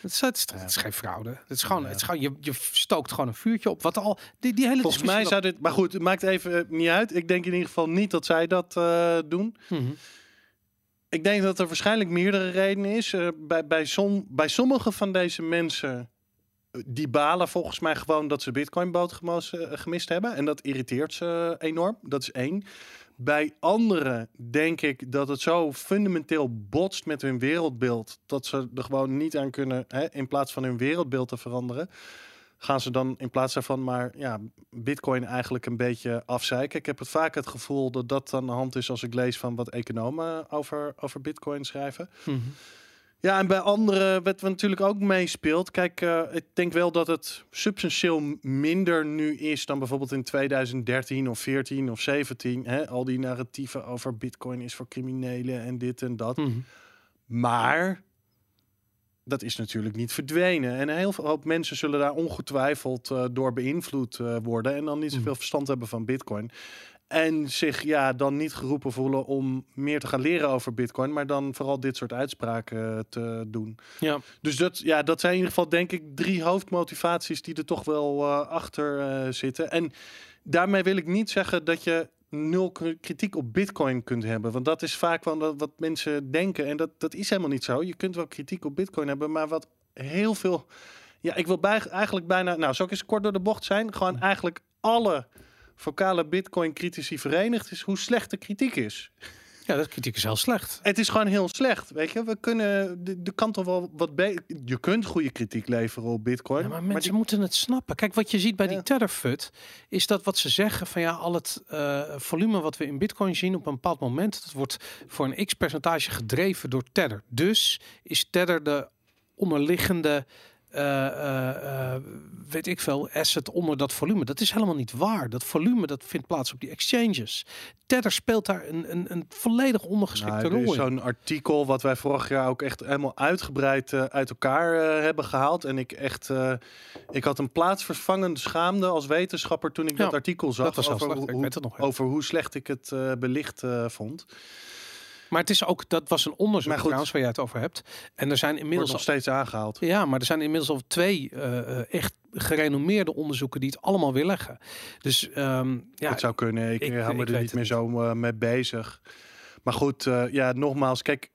Het is, het, is, het is geen fraude. Het is gewoon, Ja. het is gewoon je, je stookt gewoon een vuurtje op. Wat al, die, die hele Volgens mij zou dit, maar goed, het maakt even eh, niet uit. Ik denk in ieder geval niet dat zij dat eh, doen. Mhm. Ik denk dat er waarschijnlijk meerdere redenen is. Eh, bij, bij, som, bij sommige van deze mensen, die balen volgens mij gewoon dat ze bitcoinboot gemos- eh, gemist hebben. En dat irriteert ze enorm. Dat is één. Bij anderen denk ik dat het zo fundamenteel botst met hun wereldbeeld. Dat ze er gewoon niet aan kunnen, hè, in plaats van hun wereldbeeld te veranderen. Gaan ze dan in plaats daarvan maar ja, bitcoin eigenlijk een beetje afzeiken. Ik heb het vaak het gevoel dat dat aan de hand is als ik lees van wat economen over, over bitcoin schrijven. Mhm. Ja, en bij anderen, wat wat natuurlijk ook meespeelt. Kijk, eh, ik denk wel dat het substantieel minder nu is dan bijvoorbeeld in 2013 of 14 of 17. Hè? Al die narratieven over Bitcoin is voor criminelen en dit en dat. Mhm. Maar dat is natuurlijk niet verdwenen. En een heel veel hoop mensen zullen daar ongetwijfeld eh, door beïnvloed eh, worden. En dan niet zoveel Mhm. verstand hebben van Bitcoin. En zich ja, dan niet geroepen voelen om meer te gaan leren over Bitcoin. Maar dan vooral dit soort uitspraken eh, te doen. Ja. Dus dat, ja, dat zijn in ieder geval denk ik drie hoofdmotivaties die er toch wel eh, achter eh, zitten. En daarmee wil ik niet zeggen dat je nul kritiek op Bitcoin kunt hebben. Want dat is vaak wel wat- wat mensen denken. En dat, dat is helemaal niet zo. Je kunt wel kritiek op Bitcoin hebben, maar wat heel veel. Ja, ik wil bij, eigenlijk bijna. Nou, zal ik eens kort door de bocht zijn? Gewoon eigenlijk alle vocale Bitcoin-critici verenigd is hoe slecht de kritiek is. ja, dat kritiek is heel slecht. Het is gewoon heel slecht, weet je. We kunnen, de, de kan toch wel wat beter. Je kunt goede kritiek leveren op Bitcoin. Ja, maar maar mensen die- moeten het snappen. Kijk, wat je ziet bij die. Tetherfut, is dat wat ze zeggen van ja, al het eh, volume wat we in Bitcoin zien op een bepaald moment, dat wordt voor een x percentage gedreven door Tether. Dus is Tether de onderliggende, eh, eh, eh, weet ik veel, asset onder dat volume. Dat is helemaal niet waar. Dat volume dat vindt plaats op die exchanges. Tether speelt daar een, een, een volledig ondergeschikte Nou, is rol in. zo'n artikel wat wij vorig jaar ook echt helemaal uitgebreid uit elkaar hebben gehaald. En ik echt, ik had een plaatsvervangende schaamde als wetenschapper toen ik Ja, dat artikel zag Dat was over, hoe, nog. over hoe slecht ik het belicht vond. Maar het is ook, dat was een onderzoek Maar goed. trouwens waar jij het over hebt. En er zijn inmiddels nog steeds aangehaald. Ja, maar er zijn inmiddels al twee eh, echt gerenommeerde onderzoeken die het allemaal weerleggen. Dus ehm, ja, het zou kunnen. Ik, ik- eh, hou me er niet meer zo eh, mee bezig. Maar goed, ja, nogmaals, kijk.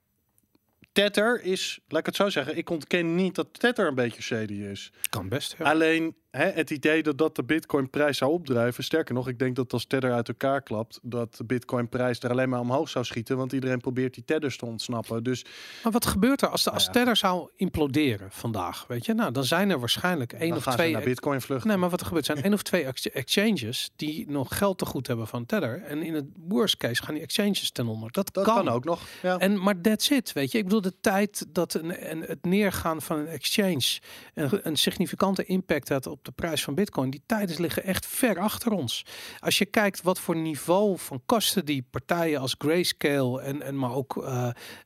Tether is, laat ik het zo zeggen, ik ontken niet dat Tether een beetje shady is. kan best. Ja. Alleen hè, het idee dat dat de Bitcoin-prijs zou opdrijven. Sterker nog, ik denk dat als Tether uit elkaar klapt, dat de Bitcoin-prijs er alleen maar omhoog zou schieten. Want iedereen probeert die Tethers te ontsnappen. Dus Maar wat gebeurt er als de als ja. Tether zou imploderen vandaag? Weet je, nou dan zijn er waarschijnlijk één dan of gaan ze twee. naar Bitcoin vluchten. Nee, maar wat er gebeurt zijn één of twee ex- exchanges die nog geld te goed hebben van Tether. En in het worst case gaan die exchanges ten onder. Dat, dat kan. kan. ook nog. Ja. En maar that's it, weet je. Ik bedoel, de tijd dat een, een, het neergaan van een exchange een, een significante impact had op de prijs van Bitcoin, die tijden liggen echt ver achter ons. Als je kijkt wat voor niveau van custody partijen als Grayscale en, en maar ook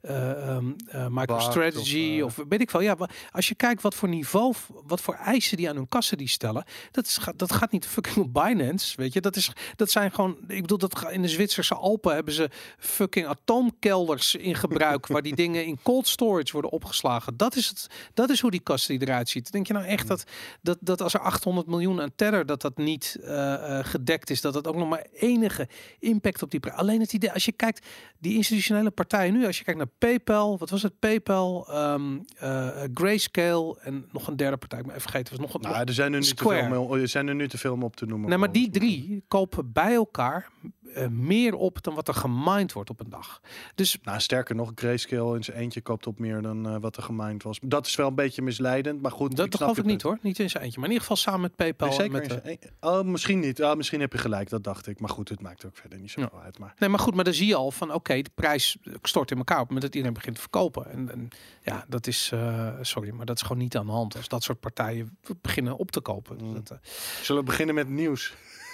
ehm, eh, MicroStrategy of, of, weet ik veel. Ja, als je kijkt wat voor niveau, wat voor eisen die aan hun custody stellen, dat, is, dat gaat niet fucking op Binance, weet je. Dat, is, dat zijn gewoon, ik bedoel, dat in de Zwitserse Alpen hebben ze fucking atoomkelders in gebruik waar die dingen in cold storage worden opgeslagen. Dat is, het, dat is hoe die custody eruit ziet. Denk je nou echt dat, dat, dat als er 800 miljoen aan Tether, dat dat niet eh, eh, gedekt is, dat dat ook nog maar enige impact op die prijs. Alleen het idee, als je kijkt, die institutionele partijen nu, als je kijkt naar PayPal, wat was het? PayPal, ehm, eh, Grayscale en nog een derde partij, ben even vergeten, was nog een. Nou, er zijn er, nu te veel, er zijn er nu te veel om op te noemen. Nee, maar die drie kopen bij elkaar eh, meer op dan wat er gemined wordt op een dag. Dus Nou, sterker nog, Grayscale in zijn eentje koopt op meer dan eh, wat er gemined was. Dat is wel een beetje misleidend, maar goed. dat, snap geloof ik niet hoor. Niet in zijn eentje. Maar in ieder geval samen met PayPal. Nee, zeker met in de- zijn een- Oh, misschien niet. Ah, misschien heb je gelijk, dat dacht ik. Maar goed, het maakt ook verder niet zoveel uit. Maar Nee, maar goed, maar dan zie je al van oké, de prijs stort in elkaar op het dat iedereen begint te verkopen. En, en ja, dat is, eh, sorry, maar dat is gewoon niet aan de hand als dat soort partijen beginnen op te kopen. Mm. Dat, eh, zullen we beginnen met nieuws?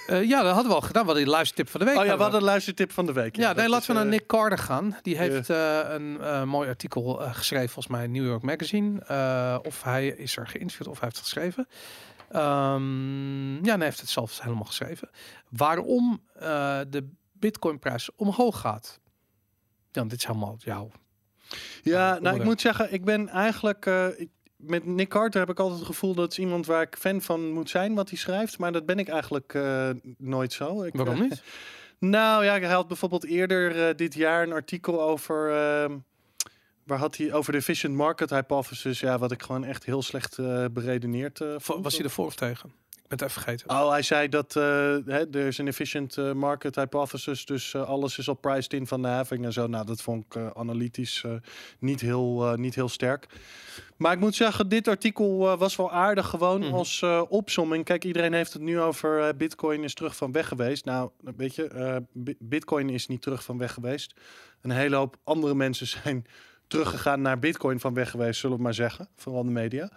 Eh, ja, dat hadden we al gedaan. We hadden die luistertip van de week. Oh ja, we hadden een luistertip van de week. Ja, nee, dat laten we naar eh, Nick Carter gaan. Die heeft eh, een mooi artikel geschreven, volgens mij in New York Magazine. Of hij is er geïnterviewd of hij heeft het geschreven. Ehm, ja, hij heeft het zelfs helemaal geschreven. Waarom de Bitcoinprijs omhoog gaat. Ja, dit is helemaal jouw. Ja, nou, ik moet zeggen, ik ben eigenlijk... ik- met Nick Carter heb ik altijd het gevoel dat is iemand waar ik fan van moet zijn wat hij schrijft. Maar dat ben ik eigenlijk eh, nooit zo. Ik, Waarom eh, niet? Nou ja, hij had bijvoorbeeld eerder eh, dit jaar een artikel over. ehm, waar had hij over de efficient market hypothesis? Ja, wat ik gewoon echt heel slecht beredeneerd vond. Was hij ervoor of tegen? Het even vergeten. Oh, hij zei dat eh, er is een efficient eh, market hypothesis, dus eh, alles is al priced in van de having en zo. Nou, dat vond ik analytisch niet, heel, niet heel sterk. Maar ik moet zeggen, dit artikel was wel aardig gewoon Mhm. als opsomming. Kijk, iedereen heeft het nu over Bitcoin is terug van weg geweest. Nou, weet je, Bi- Bitcoin is niet terug van weg geweest. Een hele hoop andere mensen zijn teruggegaan naar Bitcoin van weg geweest, zullen we maar zeggen. Vooral de media.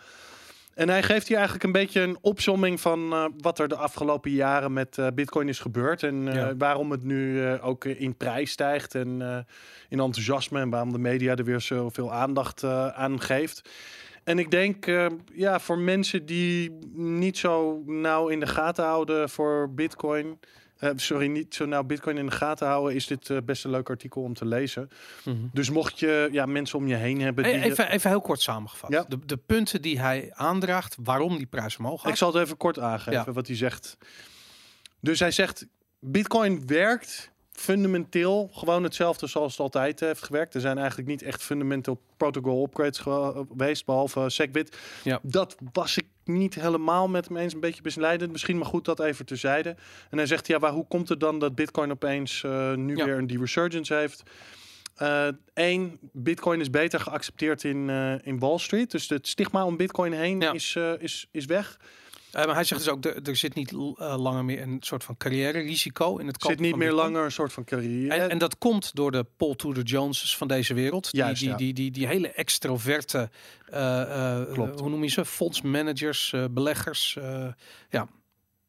En hij geeft hier eigenlijk een beetje een opsomming van eh, wat er de afgelopen jaren met eh, Bitcoin is gebeurd. En eh, Ja. waarom het nu ook in prijs stijgt en in enthousiasme. En waarom de media er weer zoveel aandacht aan geeft. En ik denk, ja, voor mensen die niet zo nauw in de gaten houden voor Bitcoin. Eh, sorry, niet zo nauw Bitcoin in de gaten houden, is dit eh, best een leuk artikel om te lezen. Mhm. Dus mocht je ja, mensen om je heen hebben. Die, Even, even heel kort samengevat. Ja. De, de punten die hij aandraagt, waarom die prijs omhoog gaat. Ik zal het even kort aangeven Ja. wat hij zegt. Dus hij zegt: Bitcoin werkt fundamenteel gewoon hetzelfde zoals het altijd heeft gewerkt. Er zijn eigenlijk niet echt fundamenteel protocol upgrades geweest, behalve SegWit. Ja. Dat was ik niet helemaal met hem eens. Een beetje misleidend. Misschien maar goed dat even terzijde. En hij zegt: Ja, waar, hoe komt het dan dat Bitcoin opeens eh, nu Ja. weer een die resurgence heeft? Eén, Bitcoin is beter geaccepteerd in, eh, in Wall Street. Dus het stigma om Bitcoin heen Ja. is, eh, is, is weg. Eh, maar hij zegt dus ook, er, er zit niet eh, langer meer een soort van carrière-risico in het kopen zit niet meer langer een soort van carrière. En, en dat komt door de Paul Tudor Joneses van deze wereld. Die, Juist, die, ja. die, die, die hele extroverte, eh, hoe noem je ze? Fondsmanagers, beleggers. ja.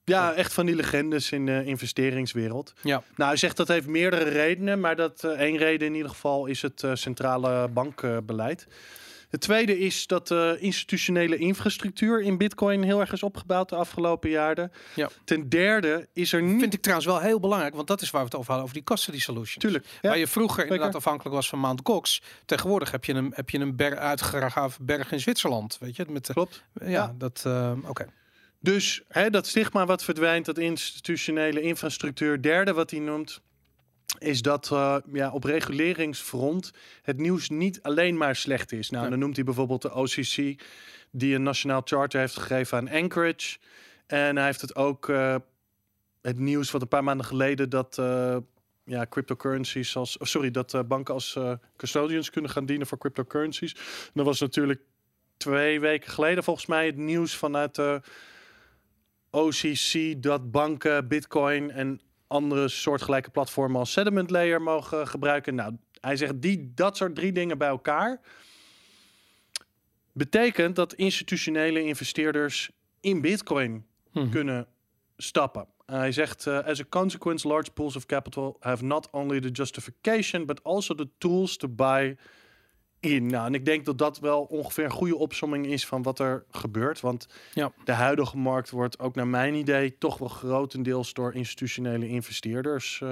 ja, echt van die legendes in de investeringswereld. Ja. Nou, hij zegt dat heeft meerdere redenen, maar dat eh, één reden in ieder geval is het centrale bankbeleid. Het tweede is dat de institutionele infrastructuur in Bitcoin heel erg is opgebouwd de afgelopen jaren. Ja. Ten derde is er niet. Vind ik trouwens wel heel belangrijk, want dat is waar we het over hadden, over die custody solutions. Tuurlijk. Ja. Waar je vroeger inderdaad zeker. afhankelijk was van Mount Gox. Tegenwoordig heb je een, heb je een ber uitgegraven berg in Zwitserland. Weet je, met de, Klopt. ja, Ja. dat, eh, oké. Dus hè, dat stigma wat verdwijnt, dat institutionele infrastructuur. Derde wat hij noemt, is dat eh, ja, op reguleringsfront het nieuws niet alleen maar slecht is. Nou, Ja. dan noemt hij bijvoorbeeld de OCC, die een nationaal charter heeft gegeven aan Anchorage. En hij heeft het ook eh, het nieuws van een paar maanden geleden dat eh, ja, cryptocurrencies als, oh, sorry, dat banken als custodians kunnen gaan dienen voor cryptocurrencies. Dat was natuurlijk twee weken geleden volgens mij het nieuws vanuit de OCC dat banken Bitcoin en andere soortgelijke platformen als settlement layer mogen gebruiken. Nou, hij zegt die dat soort drie dingen bij elkaar betekent dat institutionele investeerders in Bitcoin Mhm. kunnen stappen. Hij zegt, eh, as a consequence, large pools of capital have not only the justification, but also the tools to buy in. Nou, en ik denk dat dat wel ongeveer een goede opsomming is van wat er gebeurt. Want Ja. de huidige markt wordt ook naar mijn idee toch wel grotendeels door institutionele investeerders. eh,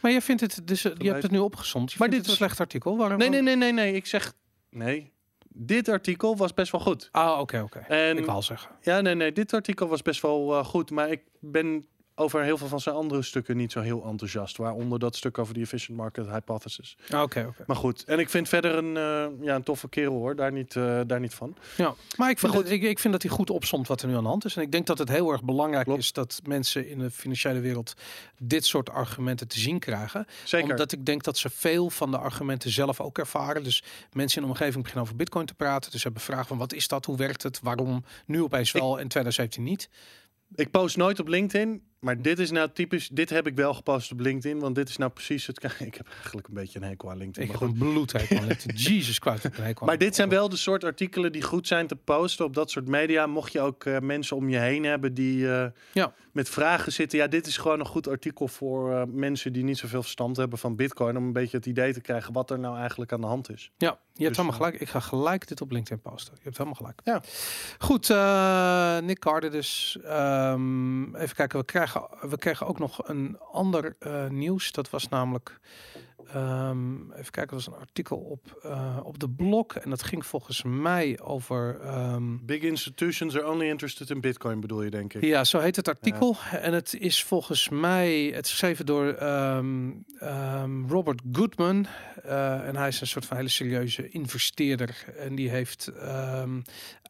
Maar jij vindt het, dus, eh, je hebt het nu opgezond. Je Maar dit het een slecht artikel. Waarom? Nee, nee, nee, nee, nee. Ik zeg nee. Dit artikel was best wel goed. Ah, oké, oké. En Ik wou al zeggen. Ja, nee, nee. Dit artikel was best wel eh, goed. Maar ik ben over heel veel van zijn andere stukken niet zo heel enthousiast. Waaronder dat stuk over die efficient market hypothesis. Ah, Oké, oké. Maar goed. En ik vind verder een, eh, ja, een toffe kerel hoor. Daar niet, eh, daar niet van. Ja, maar ik vind, Maar dat, ik, ik vind dat hij goed opsomt wat er nu aan de hand is. En ik denk dat het heel erg belangrijk Klopt. is dat mensen in de financiële wereld dit soort argumenten te zien krijgen. Zeker. Omdat ik denk dat ze veel van de argumenten zelf ook ervaren. Dus mensen in de omgeving beginnen over bitcoin te praten. Dus ze hebben vragen van wat is dat, hoe werkt het, waarom nu opeens wel en 2017 niet. Ik post nooit op LinkedIn. Maar dit is nou typisch. Dit heb ik wel gepost op LinkedIn. Want dit is nou precies het. Ik heb eigenlijk een beetje een hekel aan LinkedIn. Ik maar heb goed. een bloedhekel aan LinkedIn. Jesus Christ, Maar dit zijn wel de soort artikelen die goed zijn te posten op dat soort media. Mocht je ook eh, mensen om je heen hebben die eh, Ja. met vragen zitten. Ja, dit is gewoon een goed artikel voor eh, mensen die niet zoveel verstand hebben van Bitcoin. Om een beetje het idee te krijgen wat er nou eigenlijk aan de hand is. Ja, je hebt Dus, helemaal gelijk. Ik ga gelijk dit op LinkedIn posten. Je hebt helemaal gelijk. Ja. Goed, Nick Carter dus. Ehm, even kijken, we krijgen, we kregen ook nog een ander eh, nieuws. Dat was namelijk, ehm, even kijken, dat was een artikel op, eh, op de blog. En dat ging volgens mij over... ehm, Big institutions are only interested in Bitcoin, bedoel je, denk ik. ja, zo heet het artikel. En het is volgens mij, het is geschreven door ehm, Robert Goodman. Eh, en hij is een soort van hele serieuze investeerder. En die heeft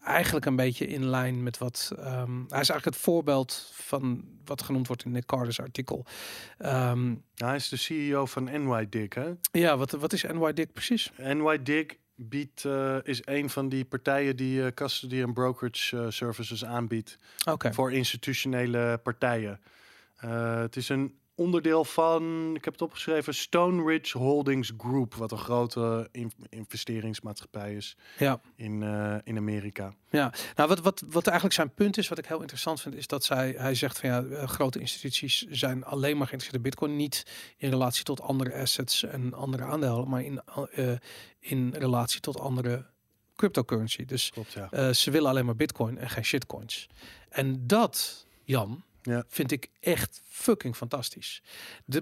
eigenlijk een beetje in lijn met wat... hij is eigenlijk het voorbeeld van wat genoemd wordt in Nick Carter's artikel. Ehm, Hij is de CEO van NYDIG, hè? ja, wat, wat is NYDIG precies? NYDIG biedt, eh, is een van die partijen die eh, custody en brokerage eh, services aanbiedt. Oké, voor institutionele partijen. Het is een onderdeel van, ik heb het opgeschreven, Stone Ridge Holdings Group, wat een grote in- investeringsmaatschappij is Ja. in, eh, in Amerika. Ja, nou wat, wat, wat eigenlijk zijn punt is, wat ik heel interessant vind, is dat zij, hij zegt van ja, eh, grote instituties zijn alleen maar geïnteresseerd in Bitcoin, niet in relatie tot andere assets en andere aandelen, maar in, eh, in relatie tot andere cryptocurrency. Dus Klopt, ja. ze willen alleen maar Bitcoin en geen shitcoins. En dat, Jan, Ja. vind ik echt fucking fantastisch.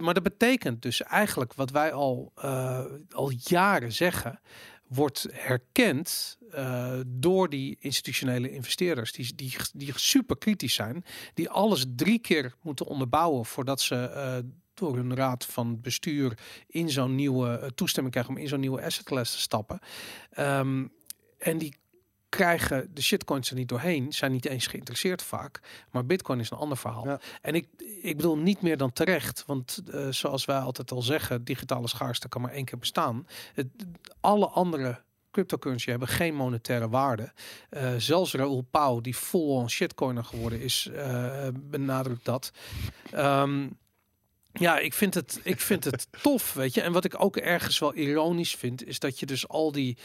Maar dat betekent dus eigenlijk wat wij al, eh, al jaren zeggen, wordt herkend eh, door die institutionele investeerders, die, die, die super kritisch zijn, die alles drie keer moeten onderbouwen voordat ze eh, door hun raad van bestuur in zo'n nieuwe toestemming krijgen om in zo'n nieuwe asset class te stappen. Ehm, en die krijgen de shitcoins er niet doorheen, zijn niet eens geïnteresseerd vaak. Maar Bitcoin is een ander verhaal. Ja. En ik, ik bedoel niet meer dan terecht, want eh, zoals wij altijd al zeggen, digitale schaarste kan maar één keer bestaan. Het, alle andere cryptocurrency hebben geen monetaire waarde. Eh, zelfs Raoul Pauw, die full-on shitcoiner geworden is, eh, benadrukt dat. Ehm, ja, ik vind, het, ik vind het tof, weet je. En wat ik ook ergens wel ironisch vind, is dat je dus al die,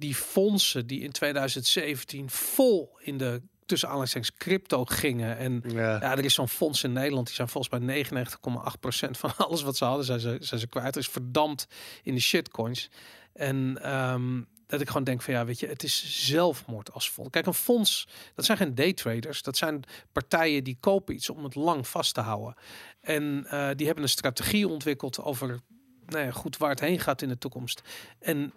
die fondsen die in 2017 vol in de tussen aanhalingstekens crypto gingen en Ja. ja, er is zo'n fonds in Nederland. Die zijn volgens mij 99,8% van alles wat ze hadden, zijn ze, zijn ze kwijt. Er is verdampt in de shitcoins. En ehm, dat ik gewoon denk van ja, weet je, het is zelfmoord als fonds. Kijk, een fonds, dat zijn geen daytraders. Dat zijn partijen die kopen iets om het lang vast te houden. En eh, die hebben een strategie ontwikkeld over nou ja, goed waar het heen gaat in de toekomst. En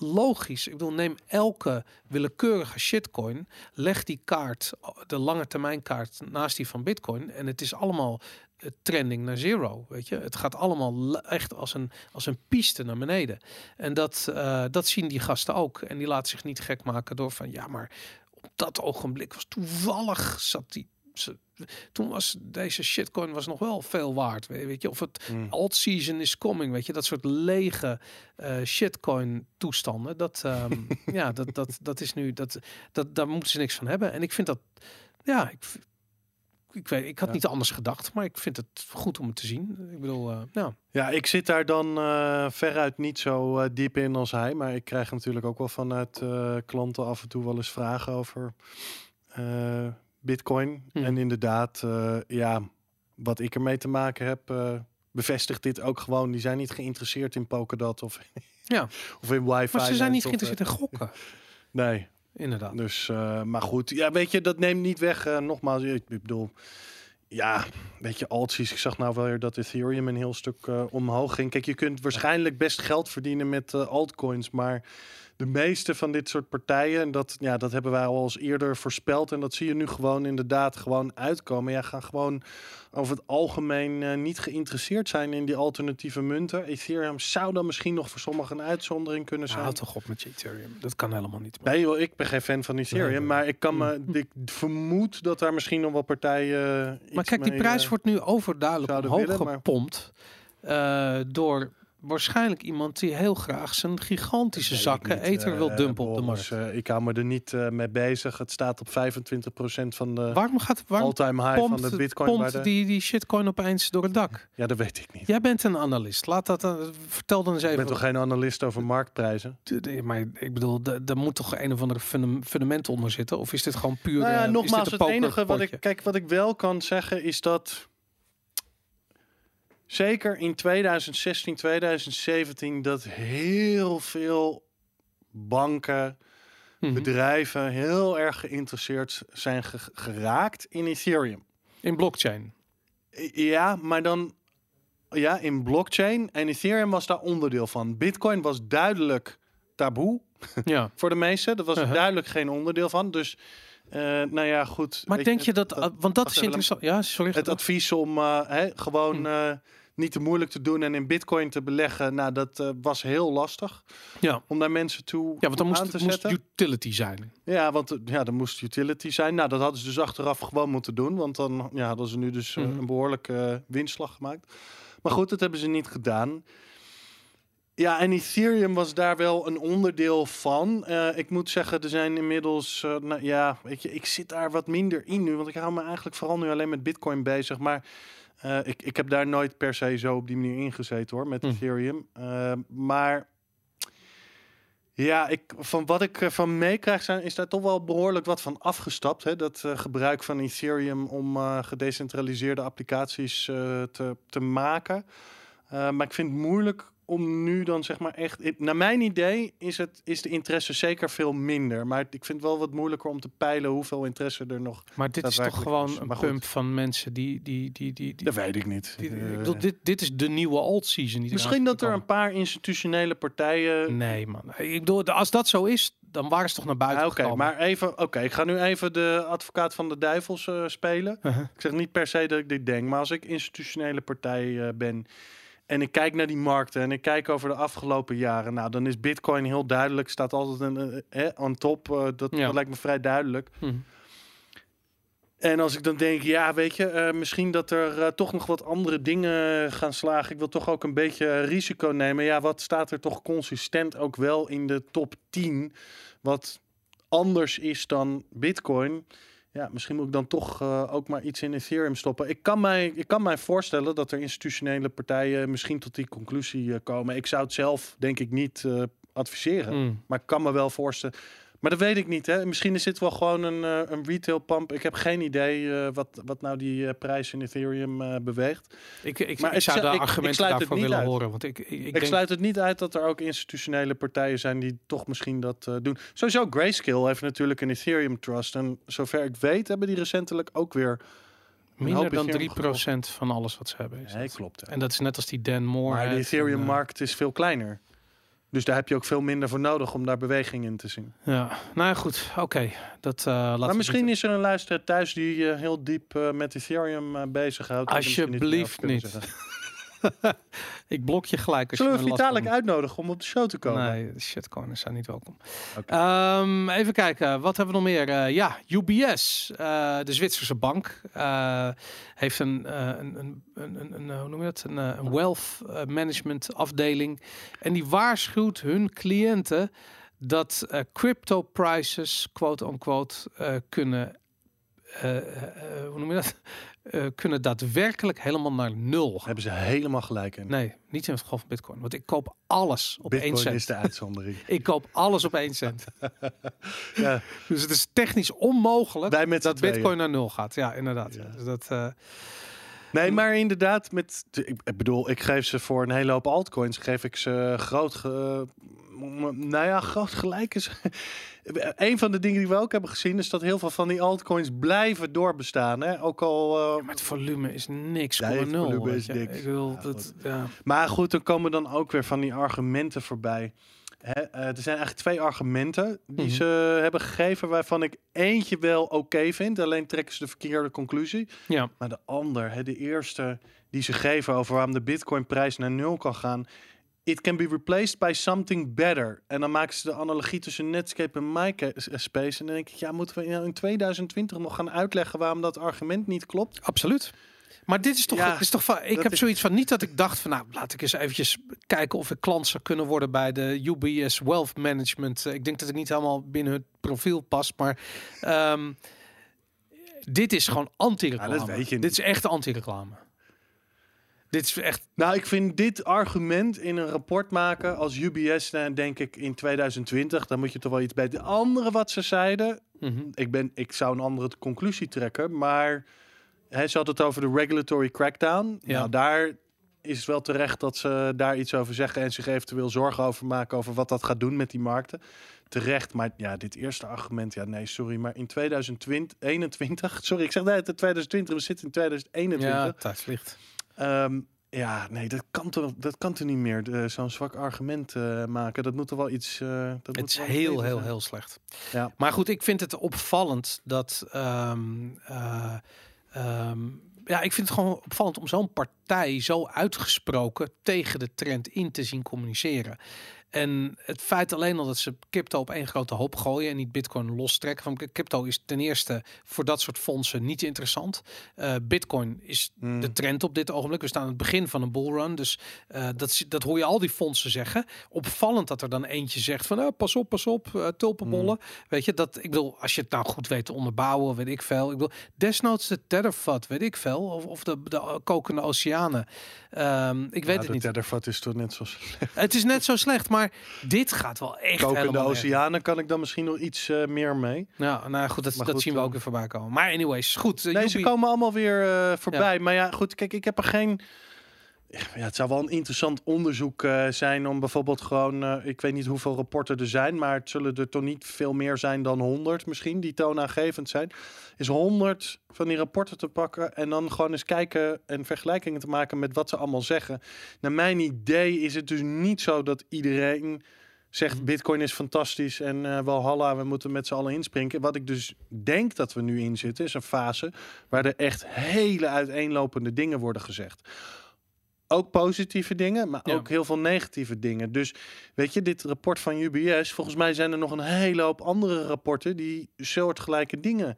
logisch, ik bedoel, neem elke willekeurige shitcoin, leg die kaart, de lange termijn kaart, naast die van Bitcoin. En het is allemaal eh, trending naar zero, weet je. Het gaat allemaal le- echt als een, als een piste naar beneden. En dat, eh, dat zien die gasten ook. En die laten zich niet gek maken door van, ja, maar op dat ogenblik was toevallig zat die... Toen was deze shitcoin was nog wel veel waard, weet je. Of het Mm. alt season is coming, weet je. Dat soort lege eh, shitcoin toestanden. Dat, ehm, ja, dat, dat, dat is nu, dat, dat, daar moeten ze niks van hebben. En ik vind dat, ja, ik, ik weet, ik had Ja. niet anders gedacht, maar ik vind het goed om het te zien. Ik bedoel, eh ja. Ja, ik zit daar dan eh, veruit niet zo diep in als hij. Maar ik krijg natuurlijk ook wel vanuit klanten af en toe wel eens vragen over Bitcoin. Hmm. En inderdaad, eh, ja, wat ik ermee te maken heb, eh, bevestigt dit ook gewoon. Die zijn niet geïnteresseerd in Polkadot of, Ja. of in wifi. Maar ze zijn niet of, eh, geïnteresseerd in gokken, Nee, inderdaad. dus, maar goed. Ja, weet je, dat neemt niet weg. nogmaals, ik, ik bedoel, ja, weet je, altsies. Ik zag nou wel weer dat Ethereum een heel stuk omhoog ging. Kijk, je kunt waarschijnlijk best geld verdienen met altcoins, maar de meeste van dit soort partijen, en dat, ja, dat hebben wij al eens eerder voorspeld, en dat zie je nu gewoon inderdaad gewoon uitkomen. Ja, gaan gewoon over het algemeen eh, niet geïnteresseerd zijn in die alternatieve munten. Ethereum zou dan misschien nog voor sommigen een uitzondering kunnen zijn. houd toch op met je Ethereum. Dat kan helemaal niet. Nee, joh, ik ben geen fan van Ethereum, Nee, nee. maar ik kan me, ik vermoed dat daar misschien nog wel partijen. eh, iets Maar kijk, die mee, prijs eh, wordt nu overduidelijk omhoog willen, maar- gepompt. eh, door waarschijnlijk iemand die heel graag zijn gigantische ik zakken niet, ether wil eh, dumpen op de markt. eh, ik hou me er niet eh, mee bezig. Het staat op 25% van de waarom gaat waarom all-time high van de Bitcoin. pompt die, die shitcoin opeens door het dak? Ja, dat weet ik niet. Jij bent een analist. Laat dat vertel dan eens Ik even. ben toch geen analist over marktprijzen? Maar ik bedoel, da- daar moet toch een of andere fundam- fundament onder zitten? Of is dit gewoon puur... Nou ja, nogmaals, het enige wat ik, kijk, wat ik wel kan zeggen is dat zeker in 2016, 2017 dat heel veel banken, Mhm. bedrijven heel erg geïnteresseerd zijn ge- geraakt in Ethereum. In blockchain. Ja, maar dan ja, in blockchain en Ethereum was daar onderdeel van. Bitcoin was duidelijk taboe ja. voor de meesten. Dat was Uh-huh. duidelijk geen onderdeel van. Dus eh, nou ja, goed. Maar denk je dat... dat- uh, want dat is interessant. Ja, sorry. het advies om eh, gewoon eh, niet te moeilijk te doen en in bitcoin te beleggen, nou dat eh, was heel lastig Ja. om daar mensen toe Ja, want dan aan moest te het moest zetten. utility zijn. Ja, want eh, ja, dan moest utility zijn. Nou, dat hadden ze dus achteraf gewoon moeten doen, want dan ja, hadden ze nu dus eh, Mhm. een behoorlijke eh, winstslag gemaakt. Maar goed, dat hebben ze niet gedaan. Ja, en Ethereum was daar wel een onderdeel van. Ik moet zeggen, er zijn inmiddels, nou ja, weet je, ik zit daar wat minder in nu, want ik hou me eigenlijk vooral nu alleen met Bitcoin bezig. Maar Eh, ik, ik heb daar nooit per se zo op die manier ingezeten hoor, met Hm. Ethereum. Eh, maar ja, ik, van wat ik ervan meekrijg, zijn, is daar toch wel behoorlijk wat van afgestapt. Hè? Dat eh, gebruik van Ethereum om gedecentraliseerde applicaties te, te maken. Maar ik vind het moeilijk om nu dan zeg maar echt... Naar mijn idee is, het, is de interesse zeker veel minder. Maar ik vind het wel wat moeilijker om te peilen hoeveel interesse er nog... Maar dit is toch gewoon een pump van mensen die... die, die, die, Dat weet ik niet. Eh, dit, dit is de nieuwe old season. Misschien dat er een paar institutionele partijen... Nee man, ik bedoel, als dat zo is, dan waren ze toch naar buiten Ah, Oké, maar even, oké, ik ga nu even de advocaat van de duivels eh, spelen. Uh-huh. Ik zeg niet per se dat ik dit denk, maar als ik institutionele partij eh, ben en ik kijk naar die markten en ik kijk over de afgelopen jaren, nou, dan is Bitcoin heel duidelijk, staat altijd een eh, eh, on top. eh, dat, Ja. dat lijkt me vrij duidelijk. Hm. En als ik dan denk, ja, weet je, eh, misschien dat er eh, toch nog wat andere dingen gaan slagen. Ik wil toch ook een beetje eh, risico nemen. Ja, wat staat er toch consistent ook wel in de top 10? Wat anders is dan Bitcoin. Ja, misschien moet ik dan toch eh, ook maar iets in Ethereum stoppen. Ik kan, mij, ik kan mij voorstellen dat er institutionele partijen misschien tot die conclusie eh, komen. Ik zou het zelf, denk ik, niet eh, adviseren. Hm. Maar ik kan me wel voorstellen. Maar dat weet ik niet. Hè. Misschien is dit wel gewoon een, eh, een retail pump. Ik heb geen idee eh, wat, wat nou die eh, prijs in Ethereum beweegt. Ik, ik, Maar ik zou de argumenten daarvoor willen uit. horen. Want ik, ik, ik Ik, denk, sluit het niet uit dat er ook institutionele partijen zijn die toch misschien dat doen. Sowieso Grayscale heeft natuurlijk een Ethereum Trust. En zover ik weet hebben die recentelijk ook weer... minder dan 3% Ethereum van alles wat ze hebben. Is Nee, klopt. hè. En dat is net als die Dan Moore. Maar de Ethereum-markt is veel kleiner. Dus daar heb je ook veel minder voor nodig om daar beweging in te zien. Ja, nou ja, goed. Oké, dat eh laten Maar misschien is er een luisteraar thuis die eh, heel diep eh, met Ethereum eh, bezighoudt. Alsjeblieft niet. Ik blok je gelijk. Als Zullen we je me Vitalik uitnodigen om op de show te komen? Nee, shitcoiners zijn niet welkom. Ehm, even kijken, wat hebben we nog meer? Eh, ja, UBS, eh, de Zwitserse bank, eh, heeft een, een, een, een, hoe noem je dat? Een, wealth management afdeling. En die waarschuwt hun cliënten dat crypto prices, quote unquote, eh, kunnen, hoe noem je dat? Eh, kunnen daadwerkelijk helemaal naar nul gaan. Hebben ze helemaal gelijk in. Nee, niet in het geval van Bitcoin. Want ik koop alles op één Bitcoin cent. is de uitzondering. Ik koop alles op één cent. ja, Dus het is technisch onmogelijk dat tweeën. Bitcoin naar nul gaat. Ja, inderdaad. Ja. Ja. Dus dat, eh, Nee, maar inderdaad, met, ik, bedoel, ik geef ze voor een hele hoop altcoins, geef ik ze groot, ge- nou ja, groot gelijk is. een van de dingen die we ook hebben gezien is dat heel veel van die altcoins blijven doorbestaan. Hè? Ook al, eh, maar het volume is niks. Nee, het nul. volume is niks. Ik bedoel, Ja, dat, ja. Maar goed, dan komen dan ook weer van die argumenten voorbij. Eh, er zijn eigenlijk twee argumenten die Mhm. ze hebben gegeven, waarvan ik eentje wel oké vind. Alleen trekken ze de verkeerde conclusie. ja. Maar de ander, de eerste die ze geven over waarom de Bitcoin-prijs naar nul kan gaan. It can be replaced by something better. En dan maken ze de analogie tussen Netscape en MySpace. En dan denk ik, ja, moeten we in 2020 nog gaan uitleggen waarom dat argument niet klopt? Absoluut. Maar dit is toch, Ja, dit is toch van, ik heb is- zoiets van niet dat ik dacht van nou laat ik eens eventjes kijken of ik klant zou kunnen worden bij de UBS Wealth Management. Eh, Ik denk dat ik niet helemaal binnen het profiel pas, maar ehm, dit is gewoon anti-reclame. Ja, dat weet je Dit is echt anti-reclame. Dit is echt Nou, ik vind dit argument in een rapport maken als UBS, dan denk ik in 2020, dan moet je toch wel iets bij de andere wat ze zeiden. mhm. Ik, ben, ik zou een andere conclusie trekken, maar hij had het over de regulatory crackdown. Ja. Nou, daar is het wel terecht dat ze daar iets over zeggen en zich eventueel zorgen over maken over wat dat gaat doen met die markten. Terecht, maar ja, dit eerste argument, ja, nee, sorry, maar in 2021, sorry, ik zeg net 2020, we zitten in 2021. ja, tijd vliegt. Ehm, ja, nee, dat kan toch, dat kan toch niet meer. eh, Zo'n zwak argument eh, maken. Dat moet er wel iets. eh dat Het is heel, heel, heel slecht. Ja. Maar goed, ik vind het opvallend dat. ehm, eh, ehm, ja, ik vind het gewoon opvallend om zo'n partij zo uitgesproken tegen de trend in te zien communiceren. En het feit alleen al dat ze crypto op één grote hoop gooien en niet bitcoin lostrekken. Van crypto is ten eerste voor dat soort fondsen niet interessant. Uh, bitcoin is Hmm. de trend op dit ogenblik. We staan aan het begin van een bullrun. Dus uh, dat, dat hoor je al die fondsen zeggen. Opvallend dat er dan eentje zegt van oh, pas op, pas op, uh, tulpenbollen. Weet je, dat ik bedoel, als je het nou goed weet te onderbouwen, weet ik veel. Ik bedoel, desnoods de Tethervat, weet ik veel. Of, of de, de kokende oceanen. Um, ik weet het de niet. Tethervat is toch net zo slecht. Het is net zo slecht, maar dit gaat wel echt Kokende helemaal oceanen kan ik dan misschien nog iets eh, meer mee. Ja, nou goed, dat, Maar dat goed, zien we eh, ook weer voorbij komen. Maar anyways, goed. eh, Nee, ze komen allemaal weer eh, voorbij. Maar ja, goed, kijk, ik heb er geen... Ja, het zou wel een interessant onderzoek eh, zijn om bijvoorbeeld gewoon... eh, ik weet niet hoeveel rapporten er zijn, maar het zullen er toch niet veel meer zijn dan 100 misschien, die toonaangevend zijn. Is 100 van die rapporten te pakken en dan gewoon eens kijken en vergelijkingen te maken met wat ze allemaal zeggen. Naar mijn idee is het dus niet zo dat iedereen zegt bitcoin is fantastisch en eh Walhalla, we moeten met z'n allen inspringen. Wat ik dus denk dat we nu in zitten, is een fase waar er echt hele uiteenlopende dingen worden gezegd. Ook positieve dingen, maar Ja. ook heel veel negatieve dingen. Dus weet je, dit rapport van UBS, volgens mij zijn er nog een hele hoop andere rapporten die soortgelijke dingen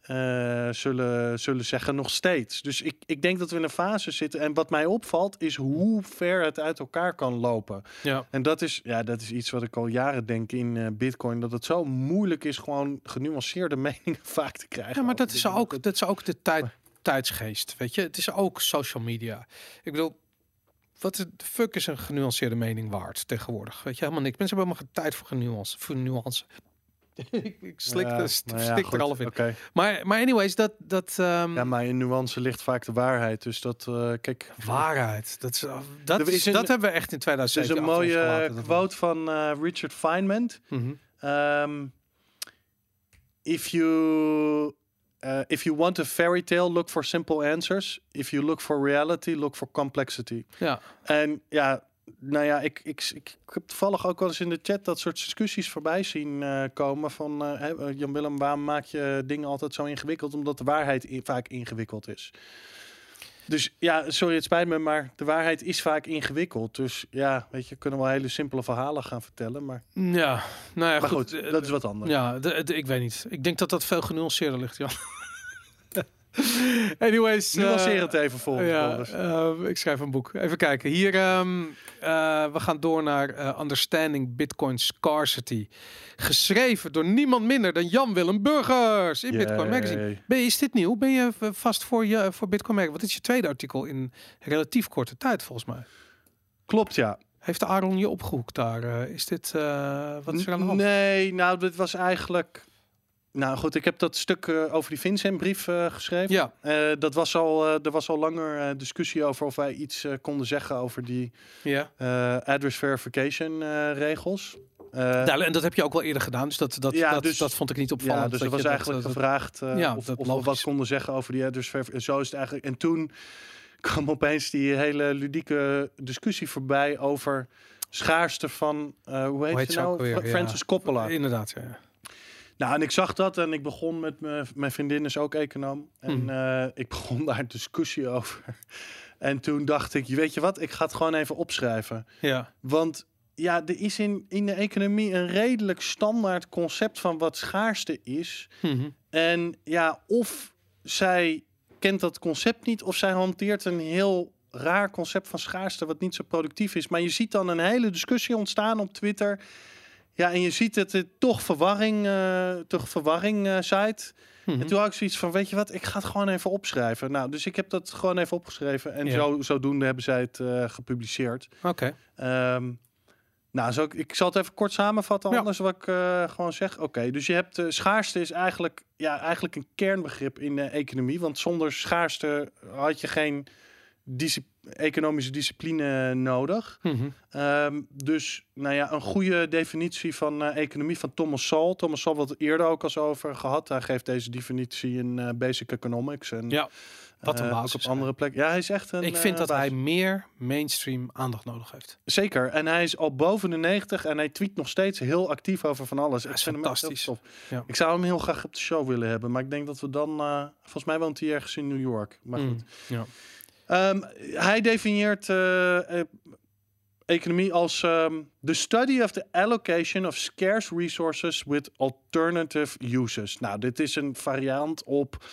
eh, zullen, zullen zeggen, nog steeds. Dus ik, ik denk dat we in een fase zitten. En wat mij opvalt, is hoe ver het uit elkaar kan lopen. Ja. En dat is, ja, dat is iets wat ik al jaren denk in eh, Bitcoin. Dat het zo moeilijk is gewoon genuanceerde meningen vaak te krijgen. ja, maar dat is, ook, dat is ook de tijd, tijdsgeest, weet je. Het is ook social media. Ik bedoel, wat de fuck is een genuanceerde mening waard tegenwoordig? Weet je, helemaal niks. Mensen hebben helemaal geen tijd voor genuance. Voor nuance. ik, ik slik, Ja, er, st- nou ja, stik goed, er half in. Maar, maar anyways, dat... dat ehm, Ja, maar in nuance ligt vaak de waarheid. Dus dat, eh, kijk... Waarheid. Dat, is, dat, Er is, is een- dat hebben we echt in Er is 2007 een achter ons mooie dat quote van eh, Richard Feynman. Mhm. Um, if you uh, if you want a fairy tale, look for simple answers. If you look for reality, look for complexity. Ja, En ja, nou ja, ik, ik, ik, heb toevallig ook wel eens in de chat dat soort discussies voorbij zien eh, komen. Van eh, Jan Willem, waarom maak je dingen altijd zo ingewikkeld? Omdat de waarheid vaak ingewikkeld is. Dus ja, sorry, het spijt me, maar de waarheid is vaak ingewikkeld. Dus ja, weet je, kunnen wel hele simpele verhalen gaan vertellen. Maar, ja. nou ja, maar goed. goed, dat is wat anders. Ja, ik weet niet. Ik denk dat dat veel genuanceerder ligt, Jan. Anyways. Nuanceer eh, het even volgens Ja, eh, ik schrijf een boek. Even kijken. Hier, ehm, eh, we gaan door naar Understanding Bitcoin Scarcity. Geschreven door niemand minder dan Jan-Willem Burgers in Bitcoin Magazine. Ben je, is dit nieuw? Ben je vast voor, je, voor Bitcoin Magazine? Wat is je tweede artikel in relatief korte tijd, volgens mij? Klopt, ja. Heeft Aaron je opgehoekt daar? Is dit... wat is er aan de hand? Nee, nou, dit was eigenlijk... Nou goed, ik heb dat stuk eh, over die Vincent-brief eh, geschreven. Ja, Eh, dat was al, er was al langer discussie over of wij iets konden zeggen over die ja. address verification regels. Ja, en dat heb je ook wel eerder gedaan, dus dat, dat, Ja, dat, dus- dat vond ik niet opvallend. ja, dus er dat was eigenlijk dat- gevraagd Ja, of, dat of we wat konden zeggen over die address verification. Zo is het eigenlijk. En toen kwam opeens die hele ludieke discussie voorbij over schaarste van, hoe heet heet ze ze nou? Francis Coppola. Inderdaad, ja. Nou, en ik zag dat en ik begon met mijn, mijn vriendin is ook econoom. En Mhm. eh, ik begon daar een discussie over. En toen dacht ik, je weet je wat, ik ga het gewoon even opschrijven. Ja, Want ja, er is in, in de economie een redelijk standaard concept van wat schaarste is. Mhm. En ja, of zij kent dat concept niet, of zij hanteert een heel raar concept van schaarste wat niet zo productief is. Maar je ziet dan een hele discussie ontstaan op Twitter. Ja, en je ziet dat het toch verwarring, eh toch verwarring eh zaait. Mhm. En toen had ik zoiets van, weet je wat, ik ga het gewoon even opschrijven. Nou, dus ik heb dat gewoon even opgeschreven. En Ja. zo, zodoende hebben zij het eh, gepubliceerd. Oké. Ehm, nou, zo, ik zal het even kort samenvatten, Ja. anders wat ik gewoon zeg. Oké, dus je hebt uh, schaarste is eigenlijk, ja, eigenlijk een kernbegrip in de economie. Want zonder schaarste had je geen discip- economische discipline nodig. Mhm. Ehm, dus nou ja, een goede definitie van eh, economie van Thomas Sowell. Thomas Sowell had het eerder ook al eens over gehad. Hij geeft deze definitie in eh, Basic Economics. En, Ja, wat een basis, op andere plekken. Ja, hij is echt een. Ik vind eh, dat hij meer mainstream aandacht nodig heeft. Zeker. En hij is al boven de 90 en hij tweet nog steeds heel actief over van alles. Dat Ik vind hem echt heel fantastisch. Ja. Ik zou hem heel graag op de show willen hebben. Maar ik denk dat we dan... volgens mij woont hij ergens in New York. Maar goed. Mm, Ja. Ehm, hij definieert... eh, eh, economie als ehm, the study of the allocation of scarce resources with alternative uses. Nou, dit is een variant op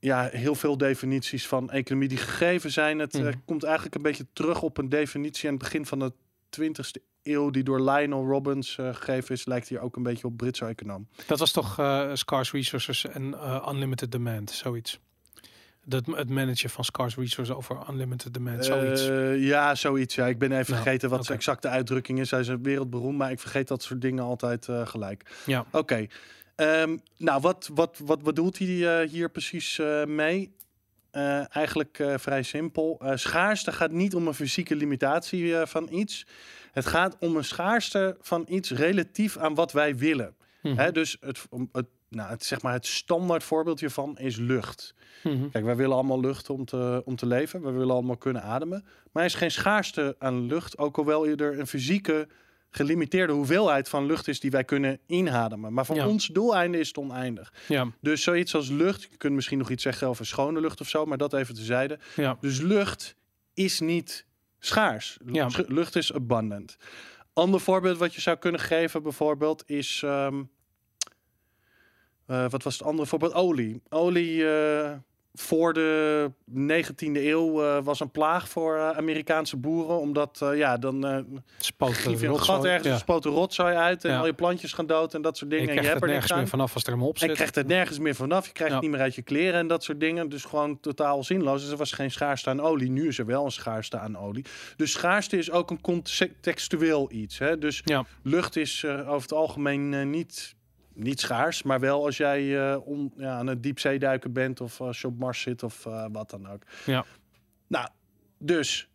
ja, heel veel definities van economie die gegeven zijn. Het eh, Mhm. komt eigenlijk een beetje terug op een definitie aan het begin van de 20ste eeuw die door Lionel Robbins gegeven is. Lijkt hier ook een beetje op Britse econoom. Dat was toch scarce resources en unlimited demand, zoiets. Dat, het managen van scarce resources over unlimited demand, zoiets. Eh, ja, zoiets. Ja. Ik ben even Nou, vergeten wat de exacte uitdrukking is. Hij is wereldberoemd, maar ik vergeet dat soort dingen altijd eh, gelijk. ja. Oké. Ehm, nou, wat, wat, wat bedoelt hij eh, hier precies mee? Eigenlijk vrij simpel. Schaarste gaat niet om een fysieke limitatie van iets. Het gaat om een schaarste van iets relatief aan wat wij willen. Hè, dus het, om het, nou, het, zeg maar het standaard voorbeeld hiervan is lucht. Mhm. Kijk, wij willen allemaal lucht om te, om te leven. We willen allemaal kunnen ademen. Maar er is geen schaarste aan lucht. Ook alhoewel er een fysieke gelimiteerde hoeveelheid van lucht is die wij kunnen inademen. Maar voor Ja. ons doeleinde is het oneindig. Ja, Dus zoiets als lucht. Je kunt misschien nog iets zeggen over schone lucht of zo. Maar dat even tezijde. ja. Dus lucht is niet schaars. Ja. Lucht is abundant. Ander voorbeeld wat je zou kunnen geven bijvoorbeeld is... ehm, eh, wat was het andere voorbeeld? Olie. Olie eh, voor de 19e eeuw eh, was een plaag voor Amerikaanse boeren. Omdat, ja, dan eh Spoot je een gat ergens, Ja. spoot de rotzooi uit... en Ja. al je plantjes gaan dood en dat soort dingen. En je krijgt hebt er er nergens meer vanaf als er hem op En zit. je krijgt er nergens meer vanaf. Je krijgt Ja. het niet meer uit je kleren en dat soort dingen. Dus gewoon totaal zinloos. Dus er was geen schaarste aan olie. Nu is er wel een schaarste aan olie. Dus schaarste is ook een contextueel iets. Hè? Dus lucht is over het algemeen niet, niet schaars. Maar wel als jij eh, on, ja, aan het diepzeeduiken bent. Of als je op Mars zit of eh, wat dan ook. Ja. Nou, dus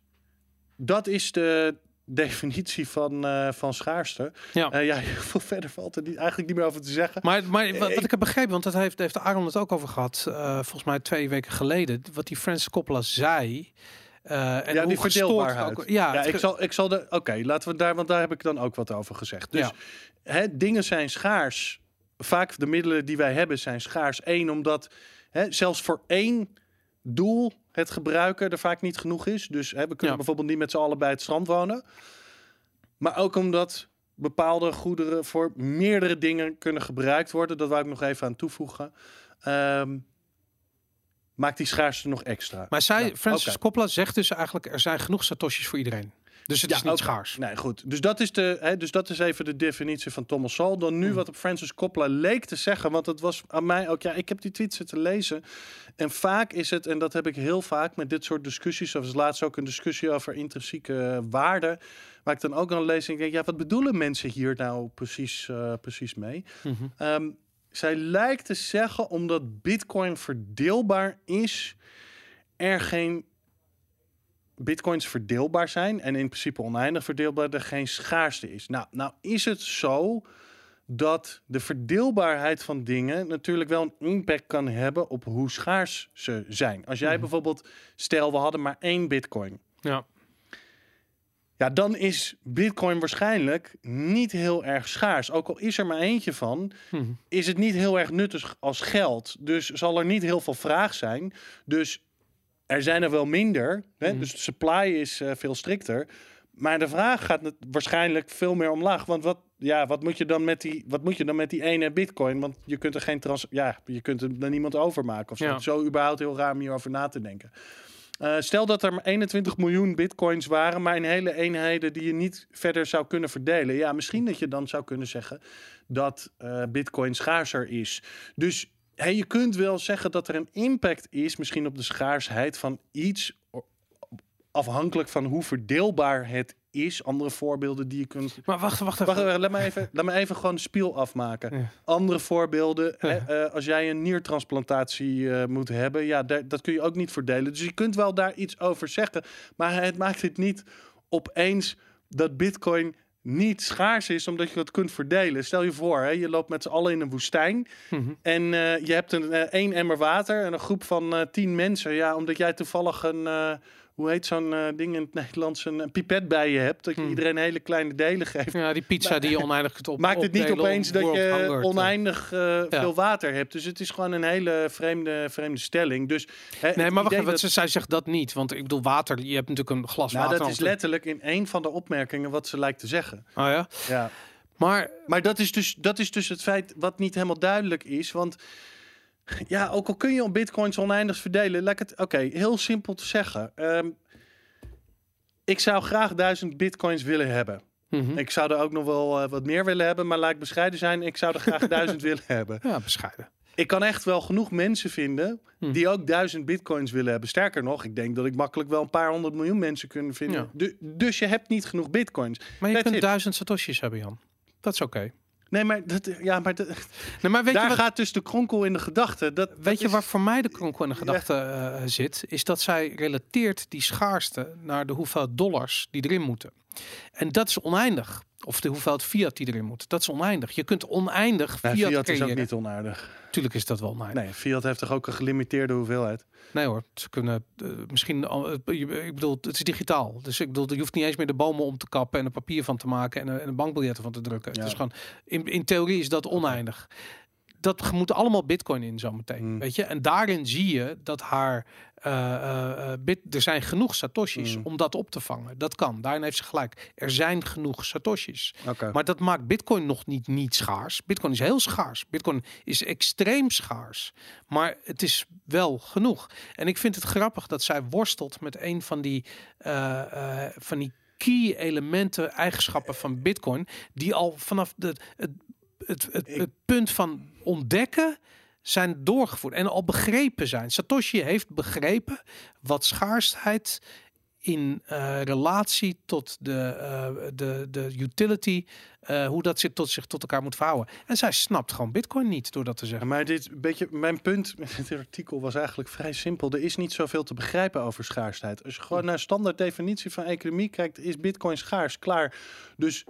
dat is de definitie van, eh, van schaarste. Ja. Ja, veel verder valt er niet, eigenlijk niet meer over te zeggen. Maar, maar wat, Ik- wat ik heb begrepen, want dat heeft, heeft Aaron het ook over gehad, eh, volgens mij twee weken geleden, wat die Francis Coppola zei. en ja, hoe die verdeelbaarheid. ook- ja, ik zal, ik zal de. Oké, laten we daar, want daar heb ik dan ook wat over gezegd. Dus Ja. hè, dingen zijn schaars. Vaak de middelen die wij hebben zijn schaars. Eén, omdat hè, zelfs voor één doel het gebruiken er vaak niet genoeg is. Dus hè, we kunnen Ja. bijvoorbeeld niet met z'n allen bij het strand wonen. Maar ook omdat bepaalde goederen voor meerdere dingen kunnen gebruikt worden. Dat wou ik nog even aan toevoegen. Ehm, maakt die schaarste nog extra. maar zij, Francis oké. Coppola zegt dus eigenlijk, er zijn genoeg satoshis voor iedereen. Dus het is niet schaars. Nee, goed. Dus dat, is de, hè, dus dat is even de definitie van Thomas Sowell. Dan nu Mm. wat op Francis Coppola leek te zeggen. Want het was aan mij ook... Ja, ik heb die tweets zitten lezen. En vaak is het... En dat heb ik heel vaak met dit soort discussies. Of laatst ook een discussie over intrinsieke waarden. Waar ik dan ook aan lees en denk... Ja, wat bedoelen mensen hier nou precies, eh, precies mee? Mhm. Ehm, zij lijkt te zeggen, omdat Bitcoin verdeelbaar is, er geen Bitcoins verdeelbaar zijn en in principe oneindig verdeelbaar, er geen schaarste is. Nou, nou is het zo dat de verdeelbaarheid van dingen natuurlijk wel een impact kan hebben op hoe schaars ze zijn. Als jij Mhm. bijvoorbeeld, stel we hadden maar één Bitcoin. Ja. Ja, dan is Bitcoin waarschijnlijk niet heel erg schaars. Ook al is er maar eentje van, Mhm. is het niet heel erg nuttig als geld. Dus zal er niet heel veel vraag zijn. Dus er zijn er wel minder. Hè? Mhm. Dus de supply is eh, veel strikter. Maar de vraag gaat het waarschijnlijk veel meer omlaag. Want wat, ja, wat, moet je dan met die, wat moet je dan met die ene bitcoin? Want je kunt er geen trans... Ja, je kunt er naar niemand overmaken. Of zo. Ja. zo überhaupt heel raar om hierover na te denken. Eh, stel dat er maar 21 miljoen bitcoins waren, maar in hele eenheden die je niet verder zou kunnen verdelen. Ja, misschien dat je dan zou kunnen zeggen dat eh, bitcoin schaarser is. Dus hey, je kunt wel zeggen dat er een impact is, misschien op de schaarsheid van iets, afhankelijk van hoe verdeelbaar het is. Andere voorbeelden die je kunt. Maar wacht, wacht even. Wacht, laat me even, laat me even gewoon spiel afmaken. Ja. Andere voorbeelden, hè, eh, als jij een niertransplantatie eh, moet hebben, ja, daar- dat kun je ook niet verdelen. Dus je kunt wel daar iets over zeggen, maar het maakt het niet opeens dat Bitcoin niet schaars is, omdat je het kunt verdelen. Stel je voor, hè, je loopt met z'n allen in een woestijn Mhm. en eh, je hebt een eh, één emmer water en een groep van eh, tien mensen. Ja, omdat jij toevallig een, hoe heet zo'n eh, ding in het Nederlands, een, een pipet bij je hebt. Dat je Hmm. iedereen hele kleine delen geeft. Ja, die pizza die je oneindig kunt op Maakt het niet opeens dat je oneindig eh, veel water hebt. Dus het is gewoon een hele vreemde, vreemde stelling. Dus, hè, Nee, maar wacht even, dat- ze zij zegt dat niet. Want ik bedoel, water, je hebt natuurlijk een glas nou, water. dat is letterlijk in een van de opmerkingen wat ze lijkt te zeggen. Oh ja? Ja. Maar Maar dat is, dus, dat is dus het feit wat niet helemaal duidelijk is. Want ja, ook al kun je op bitcoins oneindig verdelen. Laat het, oké, heel simpel te zeggen. Ehm, ik zou graag duizend bitcoins willen hebben. mhm. Ik zou er ook nog wel eh, wat meer willen hebben. Maar laat ik bescheiden zijn. Ik zou er graag duizend willen hebben. ja, bescheiden. Ik kan echt wel genoeg mensen vinden Hm. die ook duizend bitcoins willen hebben. Sterker nog, ik denk dat ik makkelijk wel een paar honderd miljoen mensen kunnen vinden. Ja. Du- dus je hebt niet genoeg bitcoins. Maar je That's kunt it. duizend satoshis hebben, Jan. Dat is oké. Nee, maar, dat, ja, maar dat- Nee, maar weet daar je wat, gaat dus de kronkel in de gedachte. Dat, weet dat je is- waar voor mij de kronkel in de gedachte eh, zit? Is dat zij relateert die schaarste naar de hoeveelheid dollars die erin moeten. En dat is oneindig. Of de hoeveelheid fiat die erin moet. Dat is oneindig. Je kunt oneindig Nee, fiat, Fiat is ook niet onaardig. Tuurlijk is dat wel oneindig. Nee, Fiat heeft toch ook een gelimiteerde hoeveelheid. Nee hoor, ze kunnen eh, misschien. al- eh, je- ik bedoel, het is digitaal. Dus ik bedoel, je hoeft niet eens meer de bomen om te kappen en er papier van te maken en, er- en er bankbiljetten van te drukken. Ja. Het is gewoon, in, in theorie is dat oneindig. Dat moet allemaal bitcoin in zometeen. Mm. Weet je? En daarin zie je dat haar. eh, eh, eh, bit, er zijn genoeg satoshis Mm. om dat op te vangen. Dat kan. Daarin heeft ze gelijk. Er zijn genoeg satoshis. Maar dat maakt Bitcoin nog niet niet schaars. Bitcoin is heel schaars. Bitcoin is extreem schaars. Maar het is wel genoeg. En ik vind het grappig dat zij worstelt met een van die, van die key elementen, eigenschappen van Bitcoin, die al vanaf de, het, het, het punt van ontdekken zijn doorgevoerd en al begrepen zijn. Satoshi heeft begrepen wat schaarsheid in eh, relatie tot de, eh, de, de utility, eh, hoe dat zich tot, zich tot elkaar moet verhouden. En zij snapt gewoon Bitcoin niet door dat te zeggen. maar dit beetje, mijn punt met dit artikel was eigenlijk vrij simpel. Er is niet zoveel te begrijpen over schaarsheid. Als je gewoon naar standaard definitie van economie kijkt, is bitcoin schaars. Klaar. Dus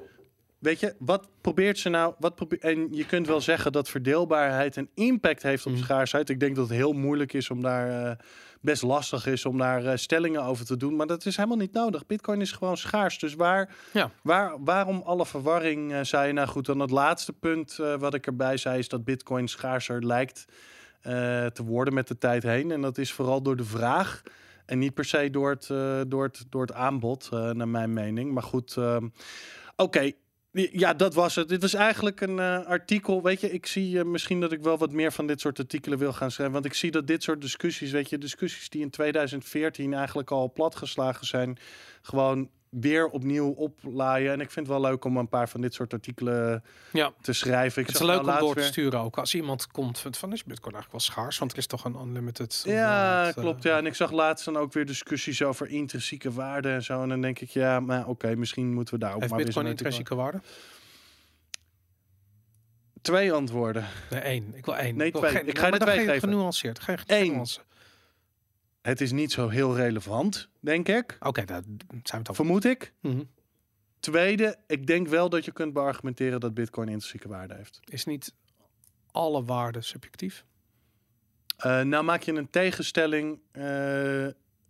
weet je, wat probeert ze nou? Wat probeert, en je kunt wel zeggen dat verdeelbaarheid een impact heeft op Mhm. schaarsheid. Ik denk dat het heel moeilijk is om daar eh, best lastig is om daar eh, stellingen over te doen. Maar dat is helemaal niet nodig. Bitcoin is gewoon schaars. Dus waar, Ja. waar, waarom alle verwarring zei je? Nou goed, dan het laatste punt wat ik erbij zei is dat Bitcoin schaarser lijkt te worden met de tijd heen. En dat is vooral door de vraag. En niet per se door het, door het, door het aanbod, naar mijn mening. Maar goed, ehm, oké. Ja, dat was het. Dit was eigenlijk een eh, artikel. Weet je, ik zie eh, misschien dat ik wel wat meer van dit soort artikelen wil gaan schrijven. Want ik zie dat dit soort discussies, weet je, discussies die in 2014 eigenlijk al platgeslagen zijn, gewoon weer opnieuw oplaaien. En ik vind het wel leuk om een paar van dit soort artikelen Ja, te schrijven. Ik het is leuk nou om door te weer- sturen ook. Als iemand komt van, van is Bitcoin eigenlijk wel schaars, want er is toch een unlimited. Ja, eh, klopt. Ja, en ik zag laatst dan ook weer discussies over intrinsieke waarde en zo. En dan denk ik, ja, maar oké, misschien moeten we daar ook Heeft maar weer Bitcoin intrinsieke waarde? Twee antwoorden. Nee, één. Ik wil één. Nee, Ik wil twee. geen- Ik ga er twee geven. Genuanceerd. Geen Eén. Het is niet zo heel relevant, denk ik. Oké, daar zijn we het over. Vermoed ik. Mhm. Tweede, ik denk wel dat je kunt beargumenteren dat Bitcoin intrinsieke waarde heeft. Is niet alle waarde subjectief? Eh, nou maak je een tegenstelling, eh,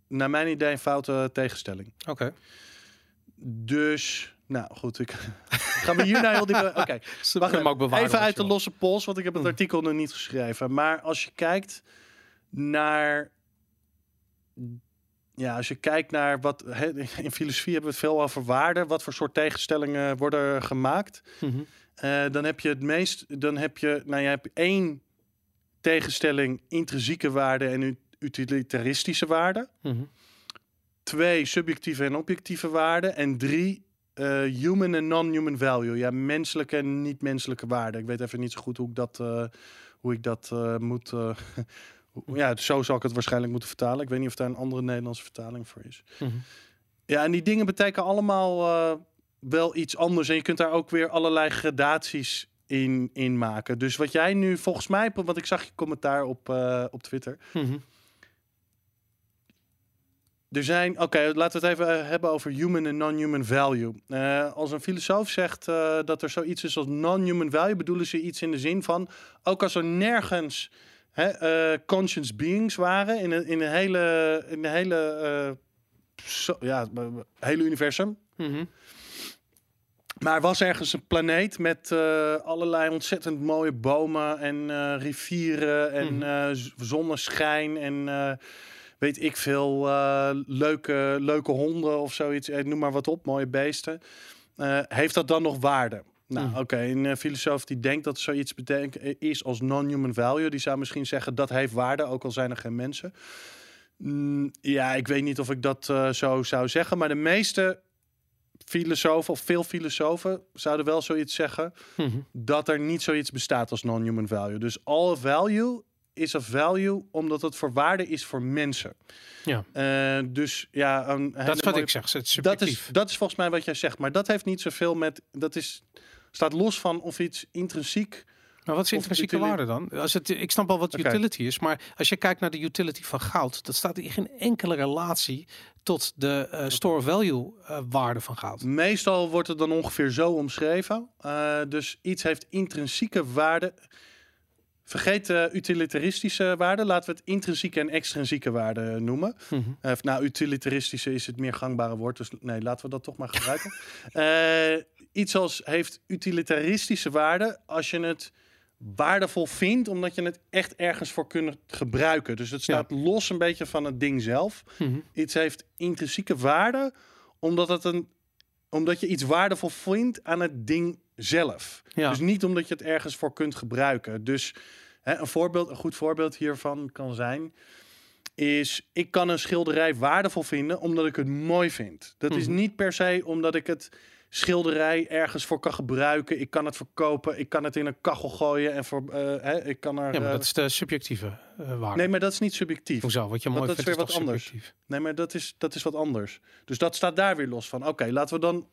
naar mijn idee een foute tegenstelling. Oké. Dus, nou goed, ik gaan we hier naar heel diep. Oké, Ze Wacht kunnen hem ook bewaren even uit de losse pols, want ik heb het Mm. artikel nog niet geschreven. Maar als je kijkt naar. Ja, als je kijkt naar wat. in filosofie hebben we het veel over waarde. Wat voor soort tegenstellingen worden gemaakt. Mhm. Eh, dan heb je het meest. Dan heb je. Nou, je hebt één tegenstelling: intrinsieke waarde en utilitaristische waarde. Mhm. Twee, subjectieve en objectieve waarden. En drie, eh, human en non-human value. Ja, menselijke en niet-menselijke waarden. Ik weet even niet zo goed hoe ik dat, eh, hoe ik dat moet... ja, zo zal ik het waarschijnlijk moeten vertalen. Ik weet niet of daar een andere Nederlandse vertaling voor is. Mhm. Ja, en die dingen betekenen allemaal eh, wel iets anders. En je kunt daar ook weer allerlei gradaties in, in maken. Dus wat jij nu volgens mij... Want ik zag je commentaar op, eh, op Twitter. Mhm. Er zijn, oké, laten we het even eh, hebben over human en non-human value. Als een filosoof zegt dat er zoiets is als non-human value, bedoelen ze iets in de zin van, ook als er nergens hè, eh, conscious beings waren in een, in een hele, in een hele zo, ja, het hele universum. Mhm. Maar was ergens een planeet met eh, allerlei ontzettend mooie bomen en eh, rivieren en Mhm. eh, zonneschijn en eh, weet ik veel eh, leuke, leuke honden of zoiets. Eh, noem maar wat op, mooie beesten. Eh, heeft dat dan nog waarde? Nou, Mhm. oké, een eh, filosoof die denkt dat zoiets betekent, eh, is als non-human value, die zou misschien zeggen dat heeft waarde, ook al zijn er geen mensen. Mm, ja, ik weet niet of ik dat eh, zo zou zeggen, maar de meeste filosofen, of veel filosofen, zouden wel zoiets zeggen Mhm. dat er niet zoiets bestaat als non-human value. Dus all value is a value omdat het voor waarde is voor mensen. Ja. Dus ja, een Dat is wat mooie- ik zeg. Het is dat is, dat is volgens mij wat jij zegt. Maar dat heeft niet zoveel met. Dat is, staat los van of iets intrinsiek. Maar wat is intrinsieke waarde dan? Als het, ik snap wel wat utility is, maar als je kijkt naar de utility van goud, dat staat in geen enkele relatie tot de eh, store value eh, waarde van goud. Meestal wordt het dan ongeveer zo omschreven. Eh, dus iets heeft intrinsieke waarde. Vergeet de utilitaristische waarde. Laten we het intrinsieke en extrinsieke waarde noemen. Eh, Of nou, utilitaristische is het meer gangbare woord. Dus nee, laten we dat toch maar gebruiken. Eh, iets als heeft utilitaristische waarde als je het waardevol vindt, omdat je het echt ergens voor kunt gebruiken. Dus het staat los een beetje van het ding zelf. Mhm. Iets heeft intrinsieke waarde, omdat, het een, omdat je iets waardevol vindt aan het ding zelf. Ja. Dus niet omdat je het ergens voor kunt gebruiken. Dus hè, een, voorbeeld, een goed voorbeeld hiervan kan zijn... is ik kan een schilderij waardevol vinden omdat ik het mooi vind. Dat is Mhm. niet per se omdat ik het schilderij ergens voor kan gebruiken. Ik kan het verkopen, ik kan het in een kachel gooien... en voor, eh, hè, ik kan er... Ja, maar eh, dat is de subjectieve eh, waarde. Nee, maar dat is niet subjectief. Hoezo? Wat je mooi dat is vindt weer is wat toch anders. subjectief? Nee, maar dat is, dat is wat anders. Dus dat staat daar weer los van. Oké, laten we dan...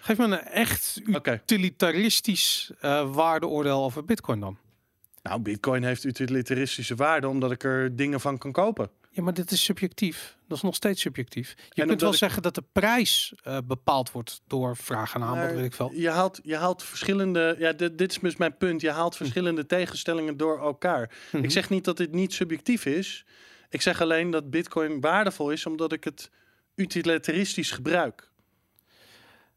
Geef me een echt utilitaristisch waardeoordeel over bitcoin dan. Nou, bitcoin heeft utilitaristische waarde... omdat ik er dingen van kan kopen. Ja, maar dit is subjectief. Dat is nog steeds subjectief. Je kunt wel ik- zeggen dat de prijs eh, bepaald wordt door vraag en aanbod, Maar weet ik veel. Je haalt, je haalt verschillende... Ja, dit, dit is dus mijn punt. Je haalt verschillende tegenstellingen door elkaar. Mhm. Ik zeg niet dat dit niet subjectief is. Ik zeg alleen dat bitcoin waardevol is... omdat ik het utilitaristisch gebruik.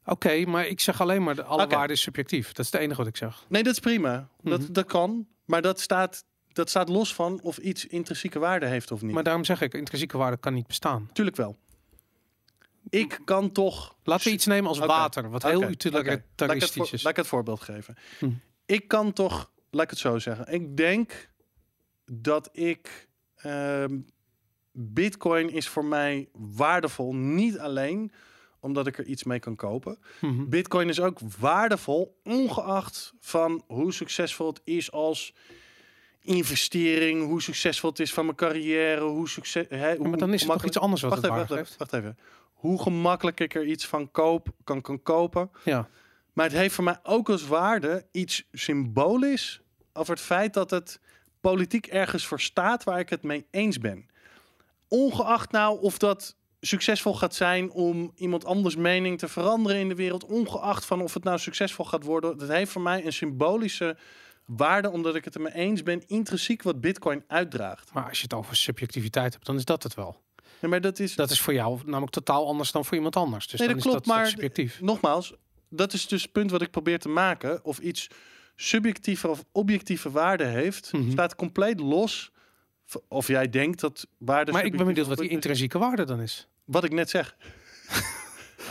Oké, maar ik zeg alleen maar de alle Oké. waarde is subjectief. Dat is het enige wat ik zeg. Nee, dat is prima. Mhm. dat, dat kan. Maar dat staat, dat staat los van of iets intrinsieke waarde heeft of niet. Maar daarom zeg ik, intrinsieke waarde kan niet bestaan. Tuurlijk wel. Ik kan toch... Laten we iets nemen als water, wat Oké, heel utilitaristisch voor- is. laat ik het voorbeeld geven. Hm. Ik kan toch... Laat ik het zo zeggen. Ik denk dat ik... ehm, Bitcoin is voor mij waardevol. Niet alleen omdat ik er iets mee kan kopen. Mhm. Bitcoin is ook waardevol, ongeacht van hoe succesvol het is als investering, hoe succesvol het is van mijn carrière, hoe succes. Hè, hoe maar dan is het toch iets anders wat Wacht het even, waarde wacht, geeft. even, wacht even. Hoe gemakkelijk ik er iets van koop, kan, kan kopen. Ja. Maar het heeft voor mij ook als waarde iets symbolisch over het feit dat het politiek ergens voor staat waar ik het mee eens ben. Ongeacht nou of dat succesvol gaat zijn om iemand anders mening te veranderen in de wereld, ongeacht van of het nou succesvol gaat worden, dat heeft voor mij een symbolische waarde omdat ik het er mee eens ben, intrinsiek wat Bitcoin uitdraagt. Maar als je het over subjectiviteit hebt, dan is dat het wel. Ja, maar dat is Dat is voor jou namelijk totaal anders dan voor iemand anders. Dus Nee, dat is klopt, dat maar subjectief. nogmaals, dat is dus het punt wat ik probeer te maken. Of iets subjectieve of objectieve waarde heeft, Mhm. staat compleet los. Of jij denkt dat waarde. Maar ik ben benieuwd wat die intrinsieke waarde dan is. Wat ik net zeg.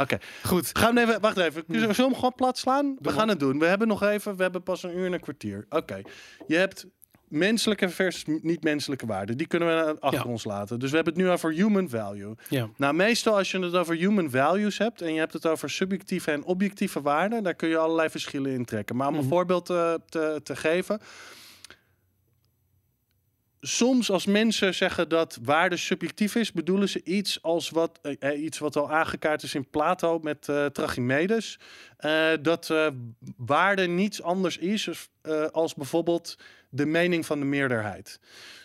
Oké, Goed. gaan we even. Wacht even. Zullen we hem gewoon plat slaan? We maar. gaan het doen. We hebben nog even. We hebben pas een uur en een kwartier. Oké. Je hebt menselijke versus niet-menselijke waarden. Die kunnen we achter Ja. ons laten. Dus we hebben het nu over human value. Ja. Nou, meestal als je het over human values hebt en je hebt het over subjectieve en objectieve waarden, daar kun je allerlei verschillen in trekken. Maar om een Mhm. voorbeeld eh, te, te geven. Soms als mensen zeggen dat waarde subjectief is, bedoelen ze iets als wat, eh, eh, iets wat al aangekaart is in Plato met eh Trachimedes. Dat waarde niets anders is als bijvoorbeeld de mening van de meerderheid.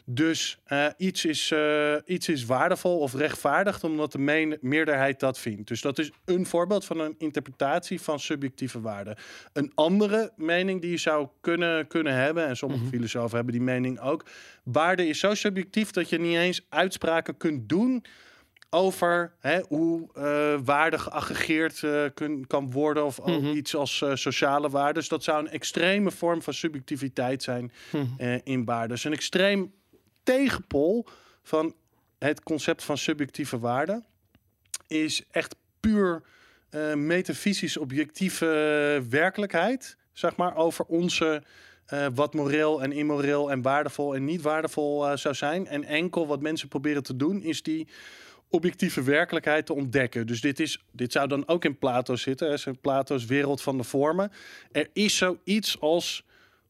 Dus eh, iets, is, eh, iets is waardevol of rechtvaardigd omdat de meerderheid dat vindt. Dus dat is een voorbeeld van een interpretatie van subjectieve waarde. Een andere mening die je zou kunnen, kunnen hebben, en sommige Mhm. filosofen hebben die mening ook. Waarde is zo subjectief dat je niet eens uitspraken kunt doen over hè, hoe eh, waarde geaggregeerd eh, kun, kan worden of ook Mhm. iets als eh, sociale waarden. Dus dat zou een extreme vorm van subjectiviteit zijn Mhm. in waarde. Dus een extreem tegenpol van het concept van subjectieve waarde is echt puur metafysisch objectieve werkelijkheid, zeg maar, over onze wat moreel en immoreel en waardevol en niet waardevol zou zijn. En enkel wat mensen proberen te doen is die objectieve werkelijkheid te ontdekken. Dus dit, is, dit zou dan ook in Plato zitten, hè, zijn Plato's wereld van de vormen. Er is zoiets als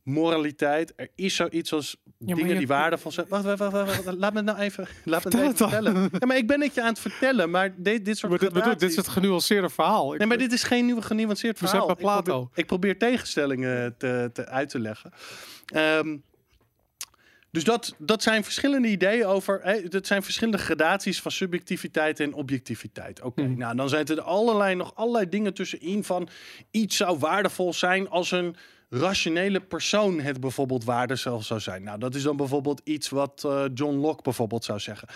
moraliteit, er is zoiets als dingen je- die waardevol zijn. Wacht, wacht, wacht, wacht, laat me nou even, laat me het dan. vertellen. Ja, maar ik ben het je aan het vertellen, maar dit, dit soort Maar dit, dit is het genuanceerde verhaal. Ik- Nee, maar dit is geen nieuwe genuanceerd verhaal. Ik Plato. probeer, ik probeer tegenstellingen te, te uit te leggen. Ehm, dus dat, dat zijn verschillende ideeën over. Hè, dat zijn verschillende gradaties van subjectiviteit en objectiviteit. Oké, Mhm. nou dan zijn er allerlei, nog allerlei dingen tussenin van iets zou waardevol zijn als een rationele persoon het bijvoorbeeld waardevol zou zijn. Nou, dat is dan bijvoorbeeld iets wat eh, John Locke bijvoorbeeld zou zeggen.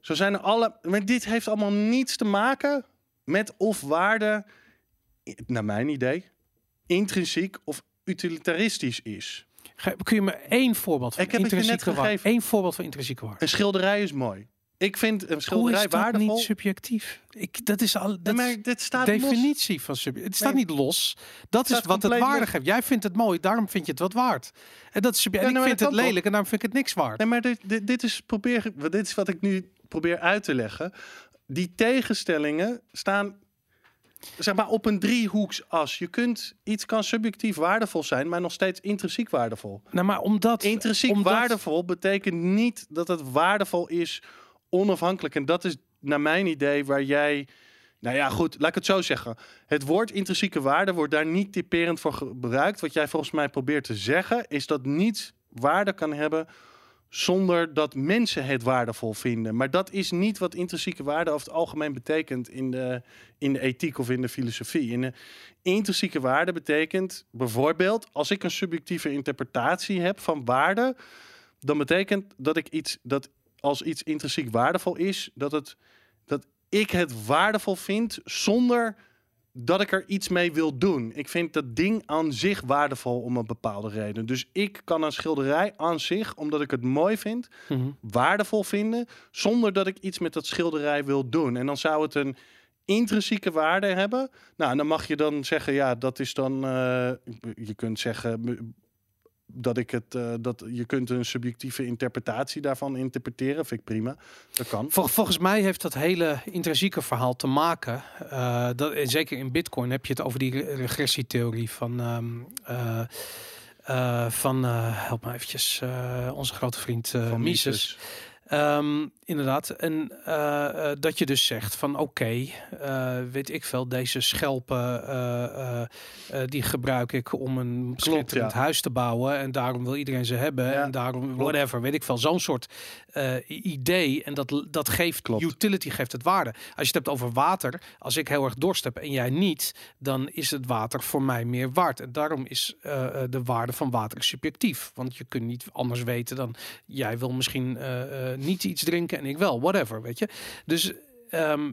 Zo zijn er alle. Maar dit heeft allemaal niets te maken met of waarde, naar mijn idee, intrinsiek of utilitaristisch is. Kun je me één voorbeeld van Ik heb net intrinsieke gegeven. Voorbeeld van intrinsieke waarde. Een schilderij is mooi. Ik vind een Hoe schilderij is dat waardevol. niet subjectief? Ik, dat is al dat dit staat los. definitie van subjectief. Het staat Nee. niet los. Dat is wat het los. geeft. Jij vindt het mooi, daarom vind je het wat waard. En dat is Ja, en nou, ik vind het lelijk en daarom vind ik het niks waard. Nee, maar dit, dit, dit is probeer, dit is wat ik nu probeer uit te leggen. Die tegenstellingen staan zeg maar op een driehoeksas. Je kunt iets kan subjectief waardevol zijn, maar nog steeds intrinsiek waardevol. Nou, maar omdat Intrinsiek omdat- waardevol betekent niet dat het waardevol is onafhankelijk. En dat is naar mijn idee waar jij. Nou ja, goed, laat ik het zo zeggen. Het woord intrinsieke waarde wordt daar niet typerend voor gebruikt. Wat jij volgens mij probeert te zeggen, is dat niets waarde kan hebben zonder dat mensen het waardevol vinden. Maar dat is niet wat intrinsieke waarde over het algemeen betekent in de, in de ethiek of in de filosofie. Intrinsieke waarde betekent bijvoorbeeld, als ik een subjectieve interpretatie heb van waarde, dan betekent dat ik iets dat als iets intrinsiek waardevol is, dat het dat ik het waardevol vind zonder dat ik er iets mee wil doen. Ik vind dat ding aan zich waardevol om een bepaalde reden. Dus ik kan een schilderij aan zich, omdat ik het mooi vind, Mhm. waardevol vinden, zonder dat ik iets met dat schilderij wil doen. En dan zou het een intrinsieke waarde hebben. Nou, en dan mag je dan zeggen, ja, dat is dan, eh, je kunt zeggen dat ik het, eh, dat je kunt een subjectieve interpretatie daarvan interpreteren. Vind ik prima. Dat kan. Vol- volgens mij heeft dat hele intrinsieke verhaal te maken. eh, dat, en zeker in Bitcoin heb je het over die re- regressietheorie van. ehm, eh, van help me eventjes, onze grote vriend Van Mises. Mises. Ehm, inderdaad. En eh, eh, dat je dus zegt van oké, eh, weet ik veel, deze schelpen die gebruik ik om een schitterend ja. huis te bouwen. En daarom wil iedereen ze hebben. Ja, en daarom, klopt. whatever, weet ik veel. Zo'n soort idee. En dat, dat geeft Klopt. utility, geeft het waarde. Als je het hebt over water, als ik heel erg dorst heb en jij niet, dan is het water voor mij meer waard. En daarom is de waarde van water subjectief. Want je kunt niet anders weten dan jij wil misschien niet iets drinken en ik wel, whatever, weet je. Dus ehm,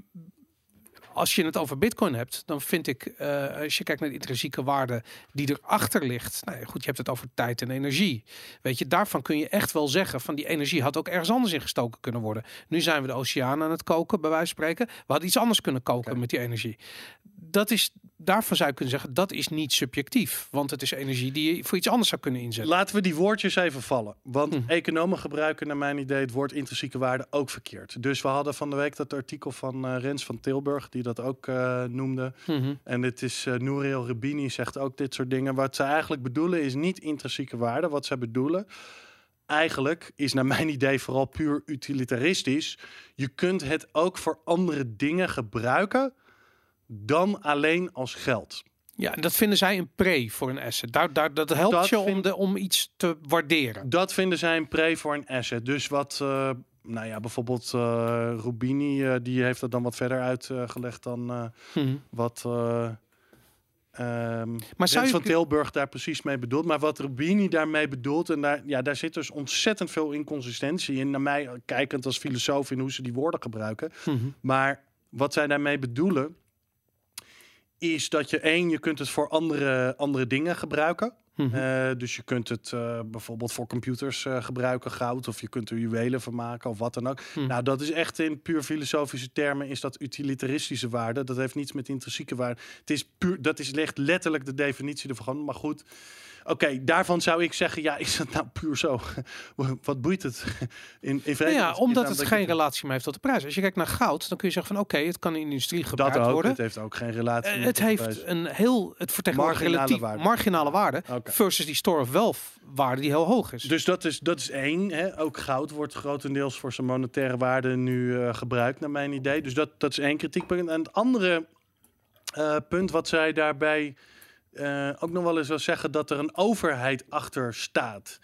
als je het over Bitcoin hebt, dan vind ik, eh, als je kijkt naar de intrinsieke waarde die erachter ligt, nou ja, goed, je hebt het over tijd en energie. Weet je, daarvan kun je echt wel zeggen van die energie had ook ergens anders in gestoken kunnen worden. Nu zijn we de oceaan aan het koken, bij wijze van spreken. We hadden iets anders kunnen koken met die energie. Dat is, daarvan zou je kunnen zeggen, dat is niet subjectief, want het is energie die je voor iets anders zou kunnen inzetten. Laten we die woordjes even vallen. Want Hm. economen gebruiken naar mijn idee het woord intrinsieke waarde ook verkeerd. Dus we hadden van de week dat artikel van eh, Rens van Tilburg, die dat ook eh, noemde. Mhm. En dit is uh, Nouriel Rubini zegt ook dit soort dingen. Wat ze eigenlijk bedoelen is niet intrinsieke waarde. Wat ze bedoelen eigenlijk is naar mijn idee vooral puur utilitaristisch. Je kunt het ook voor andere dingen gebruiken dan alleen als geld. Ja, en dat vinden zij een pre voor een asset. Daar, daar, dat helpt Dat je om, de, om iets te waarderen. Dat vinden zij een pre voor een asset. Dus wat, eh, nou ja, bijvoorbeeld eh, Rubini, eh, die heeft dat dan wat verder uitgelegd dan Mhm. wat, ehm Maar zou je van Tilburg daar precies mee bedoelt. Maar wat Rubini daarmee bedoelt, en daar, ja, daar zit dus ontzettend veel inconsistentie in. Naar mij, kijkend als filosoof in hoe ze die woorden gebruiken. Mhm. Maar wat zij daarmee bedoelen, is dat je één, je kunt het voor andere, andere dingen gebruiken. Mhm. Eh, dus je kunt het eh, bijvoorbeeld voor computers eh, gebruiken, goud, of je kunt er juwelen van maken of wat dan ook. Mhm. Nou, dat is echt in puur filosofische termen is dat utilitaristische waarde. Dat heeft niets met intrinsieke waarde. Het is puur, dat is echt letterlijk de definitie ervan. Maar goed, oké, daarvan zou ik zeggen, ja, is dat nou puur zo? wat boeit het? In, in Nou ja, omdat het geen relatie meer heeft tot de prijs. Als je kijkt naar goud, dan kun je zeggen van oké, het kan in de industrie gebruikt Dat ook. worden. Het heeft ook geen relatie. Met het heeft prijs. een heel, het vertegenwoordigt Marginale relatief waarde. marginale waarde versus die store of wealth waarde die heel hoog is. Dus dat is, dat is één. Hè. Ook goud wordt grotendeels voor zijn monetaire waarde nu eh, gebruikt, naar mijn idee. Dus dat, dat is één kritiekpunt. En het andere eh, punt wat zij daarbij eh, ook nog wel eens wil zeggen, dat er een overheid achter staat.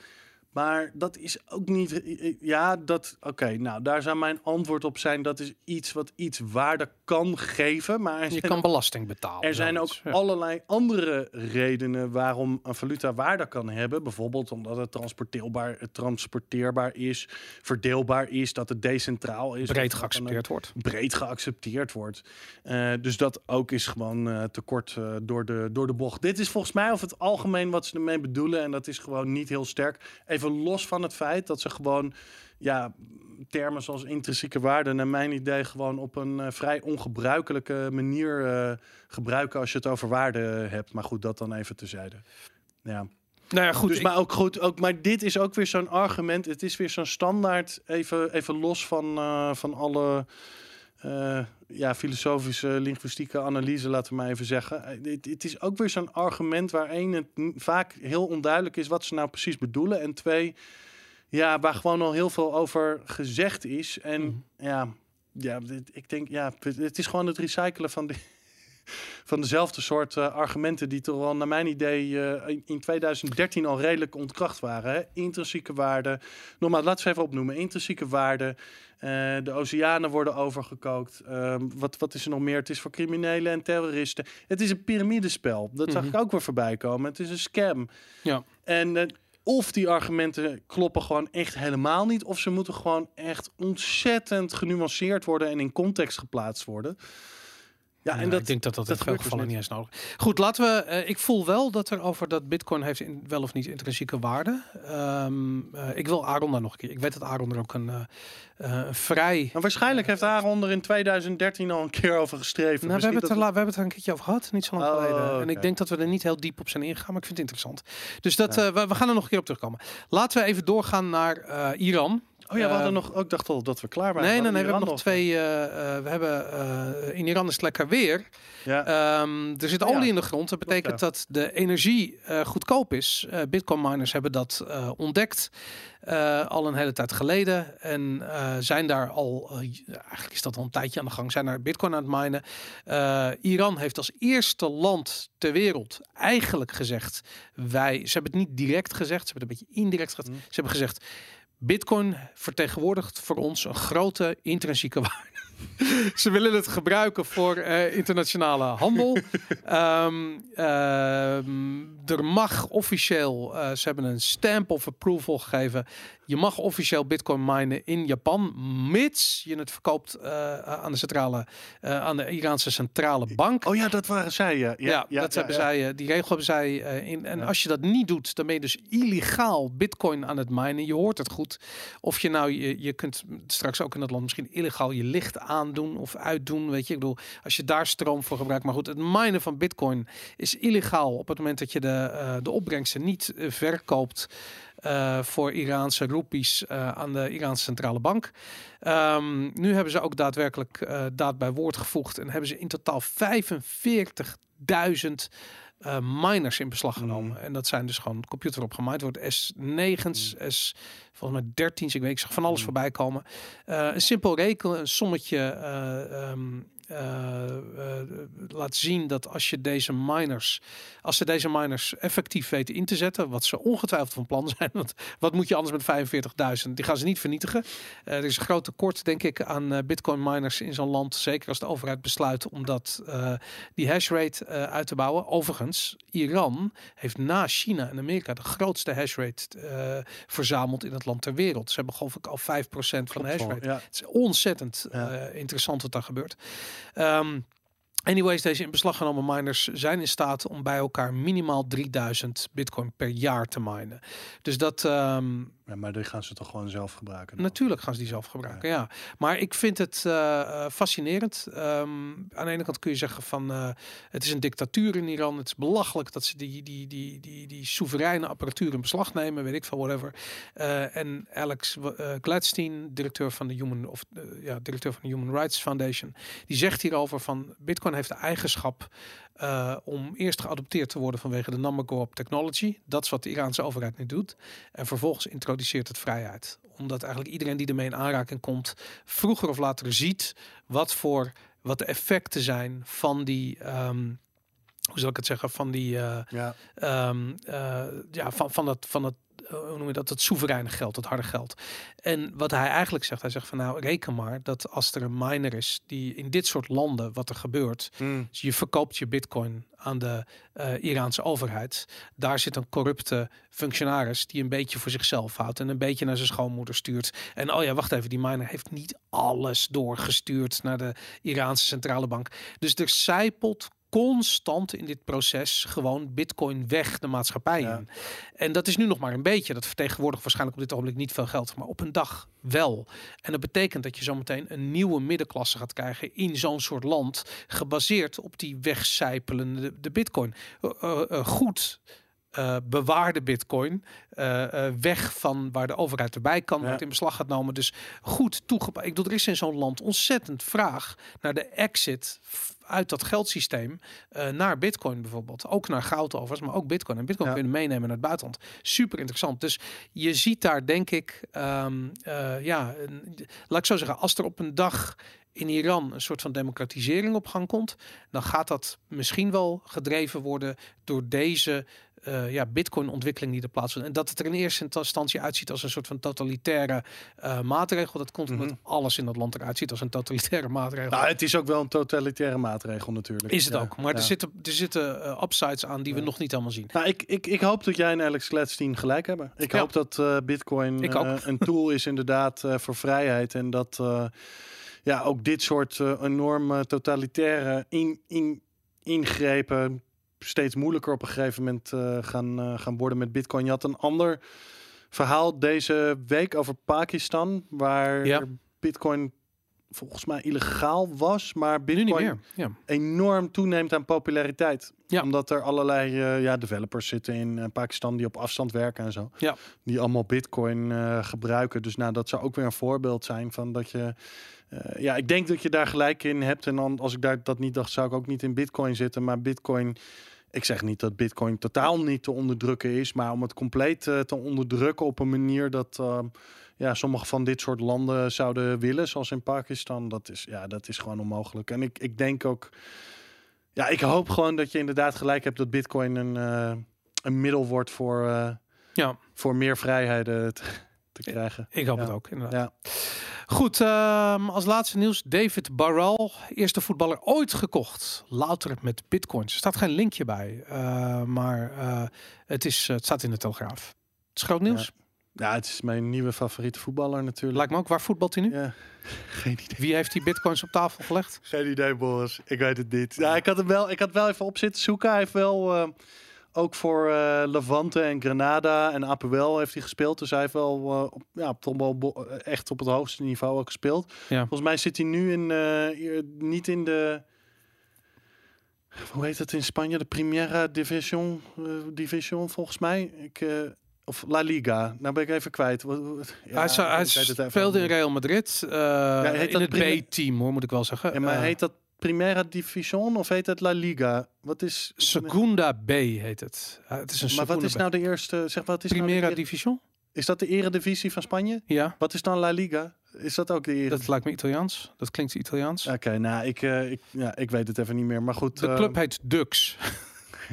Maar dat is ook niet. Ja, dat. Oké, nou, daar zou mijn antwoord op zijn. Dat is iets wat iets waarde kan geven. Maar je kan belasting betalen. er zijn ook. Ja. allerlei andere redenen waarom een valuta waarde kan hebben. Bijvoorbeeld omdat het transporteerbaar, het transporteerbaar is, verdeelbaar is, dat het decentraal is. breed geaccepteerd wordt. breed geaccepteerd wordt. Eh, dus dat ook is gewoon eh, te kort eh, door, de, door de bocht. Dit is volgens mij over het algemeen wat ze ermee bedoelen. En dat is gewoon niet heel sterk. Even los van het feit dat ze gewoon ja, termen zoals intrinsieke waarde, naar mijn idee, gewoon op een eh, vrij ongebruikelijke manier eh, gebruiken als je het over waarde hebt. Maar goed, dat dan even tezijde. Ja. Nou ja, goed. dus, ik- maar ook goed, ook, maar dit is ook weer zo'n argument. Het is weer zo'n standaard, even, even los van, eh, van alle eh, ja, filosofische, linguïstieke analyse, laten we maar even zeggen. Eh, Het, het is ook weer zo'n argument waarin het n- vaak heel onduidelijk is wat ze nou precies bedoelen. En twee, ja, waar gewoon al heel veel over gezegd is. En Mhm. ja, ja, ik denk, ja, het- het is gewoon het recyclen van, de, van dezelfde soort eh, argumenten die toch al naar mijn idee eh, in- in 2013 al redelijk ontkracht waren. Hè? Intrinsieke waarde. Nogmaals, laten we even opnoemen. Intrinsieke waarde. eh, de oceanen worden overgekookt. Ehm, wat, wat is er nog meer? Het is voor criminelen en terroristen. Het is een piramidespel. Dat zag Mhm. ik ook weer voorbij komen. Het is een scam. Ja. En of die argumenten kloppen gewoon echt helemaal niet, of ze moeten gewoon echt ontzettend genuanceerd worden en in context geplaatst worden. Ja, en dat, ik denk dat dat, dat in veel dus gevallen niet. eens nodig is. Goed, laten we. eh, ik voel wel dat er over dat Bitcoin heeft in, wel of niet intrinsieke waarde. Eh, ik wil Aaron daar nog een keer. Ik weet dat Aaron er ook een eh, vrij. Maar waarschijnlijk heeft Aaron er in 2013 al een keer over geschreven. Nou, we, hebben het er, la- we hebben het er een keertje over gehad, niet zo lang Oh, geleden. En ik denk dat we er niet heel diep op zijn ingegaan, maar ik vind het interessant. Dus dat, we, we gaan er nog een keer op terugkomen. Laten we even doorgaan naar Iran. Oh ja, we hadden Eh, nog. ook dacht al dat we klaar waren. Nee, nee, nee, we hebben nog twee. eh, eh, we hebben eh, in Iran is het lekker weer. Ja. Ehm, er zit Oh ja. olie in de grond. Dat betekent dat de energie goedkoop is. Bitcoin miners hebben dat ontdekt al een hele tijd geleden. En zijn daar al, eigenlijk is dat al een tijdje aan de gang, zijn daar Bitcoin aan het minen. Iran heeft als eerste land ter wereld eigenlijk gezegd, wij, ze hebben het niet direct gezegd, ze hebben het een beetje indirect gezegd. Mhm. Ze hebben gezegd, Bitcoin vertegenwoordigt voor ons een grote intrinsieke waarde. Ze willen het gebruiken voor eh, internationale handel. Ehm, ehm, er mag officieel, eh, ze hebben een stamp of approval gegeven. Je mag officieel Bitcoin minen in Japan, mits je het verkoopt eh, aan de centrale, aan de Iraanse centrale bank. Oh ja, dat waren zij. Ja, Ja, dat hebben ja. zij, eh, die regel hebben zij in. En Ja. als je dat niet doet, dan ben je dus illegaal bitcoin aan het minen. Je hoort het goed. Of je nou, je, je kunt straks ook in dat land misschien illegaal je licht aandoen of uitdoen. Weet je, ik bedoel, als je daar stroom voor gebruikt. Maar goed, het minen van bitcoin is illegaal op het moment dat je de, eh, de opbrengsten niet eh, verkoopt. eh, voor Iraanse roepies aan de Iraanse centrale bank. Ehm, nu hebben ze ook daadwerkelijk eh, daad bij woord gevoegd en hebben ze in totaal 45.000 eh, miners in beslag genomen. En dat zijn dus gewoon computer op gemaaid wordt. S9's, S volgens mij 13's, ik weet, ik zag van alles Mm. voorbij komen. Eh, een simpel rekenen, een sommetje. eh, ehm, eh, eh, laat zien dat als je deze miners, als ze deze miners effectief weten in te zetten, wat ze ongetwijfeld van plan zijn, want wat moet je anders met 45.000? Die gaan ze niet vernietigen. Eh, er is een groot tekort, denk ik, aan eh, bitcoin miners in zo'n land, zeker als de overheid besluit om dat, eh, die hash rate eh, uit te bouwen. Overigens, Iran heeft na China en Amerika de grootste hash rate eh, verzameld in het land ter wereld. Ze hebben geloof ik al 5% van de hash rate. Ja. Het is ontzettend Ja. eh, interessant wat daar gebeurt. Ehm, anyways, deze in beslag genomen miners zijn in staat om bij elkaar minimaal 3000 bitcoin per jaar te minen. Dus dat, ehm, Ja, maar die gaan ze toch gewoon zelf gebruiken. dan? Natuurlijk gaan ze die zelf gebruiken, ja. Maar ik vind het eh, eh, fascinerend. Ehm, aan de ene kant kun je zeggen van eh, het is een dictatuur in Iran. Het is belachelijk dat ze die, die, die, die, die soevereine apparatuur in beslag nemen, weet ik veel, whatever. En Alex Gladstein, directeur van de Human of ja, directeur van de Human Rights Foundation, die zegt hierover van Bitcoin heeft de eigenschap uh, om eerst geadopteerd te worden vanwege de number go up technology. Dat is wat de Iraanse overheid nu doet. En vervolgens introduceert het vrijheid. Omdat eigenlijk iedereen die ermee in aanraking komt, vroeger of later ziet wat voor wat de effecten zijn van die. Um, hoe zal ik het zeggen? Van die. Uh, ja. Um, uh, ja, van, van het. Van het hoe noem je dat, het soevereine geld, het harde geld. En wat hij eigenlijk zegt, hij zegt van nou reken maar dat als er een miner is die in dit soort landen wat er gebeurt, mm. dus je verkoopt je bitcoin aan de uh, Iraanse overheid, daar zit een corrupte functionaris die een beetje voor zichzelf houdt en een beetje naar zijn schoonmoeder stuurt. En oh ja, wacht even, die miner heeft niet alles doorgestuurd naar de Iraanse centrale bank. Dus er zijpelt constant in dit proces gewoon bitcoin weg de maatschappij Ja. in. En dat is nu nog maar een beetje. Dat vertegenwoordigt waarschijnlijk op dit ogenblik niet veel geld, maar op een dag wel. En dat betekent dat je zometeen een nieuwe middenklasse gaat krijgen in zo'n soort land, gebaseerd op die wegcijpelende de bitcoin. Uh, uh, uh, goed. Uh, bewaarde bitcoin uh, uh, weg van waar de overheid erbij kan, Ja. wordt in beslag genomen. Dus goed toegepast. Ik bedoel, er is in zo'n land ontzettend vraag naar de exit uit dat geldsysteem naar bitcoin bijvoorbeeld. Ook naar goud overigens, maar ook bitcoin. En bitcoin Ja. kunnen meenemen naar het buitenland. Super interessant. Dus je ziet daar denk ik, um, uh, ja, laat ik zo zeggen, als er op een dag in Iran een soort van democratisering op gang komt, dan gaat dat misschien wel gedreven worden door deze uh, ja, bitcoin-ontwikkeling die er plaatsvindt. En dat het er in eerste instantie uitziet als een soort van totalitaire uh, maatregel. Dat komt omdat Mhm. alles in dat land eruit ziet als een totalitaire maatregel. Nou, het is ook wel een totalitaire maatregel natuurlijk. is het Ja, ook. Maar ja. er zitten, er zitten uh, upsides aan die we nog niet allemaal zien. Nou, ik, ik, ik hoop dat jij en Alex Gladstein gelijk hebben. Ik hoop dat eh, Bitcoin eh, een tool is inderdaad eh, voor vrijheid. En dat eh, ja, ook dit soort eh, enorme totalitaire in, in, ingrepen steeds moeilijker op een gegeven moment eh, gaan, eh, gaan worden met Bitcoin. Je had een ander verhaal deze week over Pakistan, waar Ja. Bitcoin volgens mij illegaal was, maar Bitcoin niet meer. Ja. enorm toeneemt aan populariteit. Ja. Omdat er allerlei eh, ja, developers zitten in eh, Pakistan die op afstand werken en zo. Ja. Die allemaal bitcoin eh, gebruiken. Dus nou, dat zou ook weer een voorbeeld zijn van dat je... ja, ik denk dat je daar gelijk in hebt. En dan, als ik daar dat niet dacht, zou ik ook niet in bitcoin zitten. Maar bitcoin... Ik zeg niet dat bitcoin totaal niet te onderdrukken is. Maar om het compleet te onderdrukken op een manier dat... eh, ja, sommige van dit soort landen zouden willen, zoals in Pakistan, dat is, ja, dat is gewoon onmogelijk. En ik, ik denk ook, ja, ik hoop gewoon dat je inderdaad gelijk hebt dat Bitcoin een, uh, een middel wordt voor, uh, ja. voor meer vrijheden te, te krijgen. Ik hoop ja. het ook, inderdaad. Ja. Goed, um, als laatste nieuws. David Barral, eerste voetballer ooit gekocht. Louter met bitcoins. Er staat geen linkje bij, uh, maar het, is, het staat in de Telegraaf. Het is groot nieuws. Ja. Ja, het is mijn nieuwe favoriete voetballer natuurlijk. Lijkt me ook. Waar voetbalt hij nu? Ja, geen idee. Wie heeft die bitcoins op tafel gelegd? Geen idee, Boris. Ik weet het niet. Ja, ik had hem wel, ik had wel even op zitten zoeken. Hij heeft wel uh, ook voor uh, Levante en Granada en Apuel heeft hij gespeeld. Dus hij heeft wel, uh, op, ja, toch wel echt op het hoogste niveau ook gespeeld. Ja. Volgens mij zit hij nu in, niet in de... Hoe heet het in Spanje? De Primera Division, Division volgens mij. Ik of La Liga. Nou ben ik even kwijt. Ja, hij speelde in Real Madrid. Uh, ja, in het B-team, hoor, moet ik wel zeggen. Ja, maar uh, heet dat Primera Division of heet het La Liga? Wat is... Segunda B heet het. Uh, het is een maar wat is nou de eerste... Zeg, wat is Primera nou de Division? Is dat de eredivisie van Spanje? Ja. Wat is dan La Liga? Is dat ook die... Dat lijkt me Italiaans. Dat klinkt Italiaans. Oké, nou, ik, eh, ik, ja, ik weet het even niet meer. Maar goed. De eh, club heet Dux.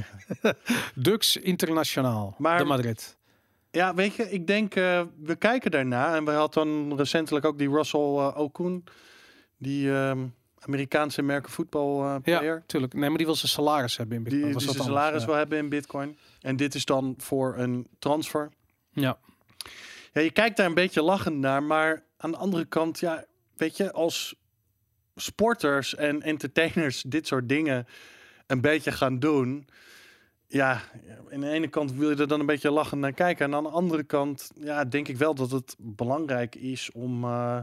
Dux Internationaal Maar- de Madrid. Ja, weet je, ik denk, eh, we kijken daarna. En we hadden dan recentelijk ook die Russell eh Okun. Die ehm, Amerikaanse merken voetbal eh Ja, tuurlijk. Nee, maar die wil zijn salaris hebben in Die, Bitcoin. die Was zijn wat salaris wil hebben in bitcoin. En dit is dan voor een transfer. ja. Ja, je kijkt daar een beetje lachend naar. Maar aan de andere kant, ja, weet je, als sporters en entertainers dit soort dingen een beetje gaan doen. Ja, aan de ene kant wil je er dan een beetje lachend naar kijken. En aan de andere kant, ja, denk ik wel dat het belangrijk is om eh,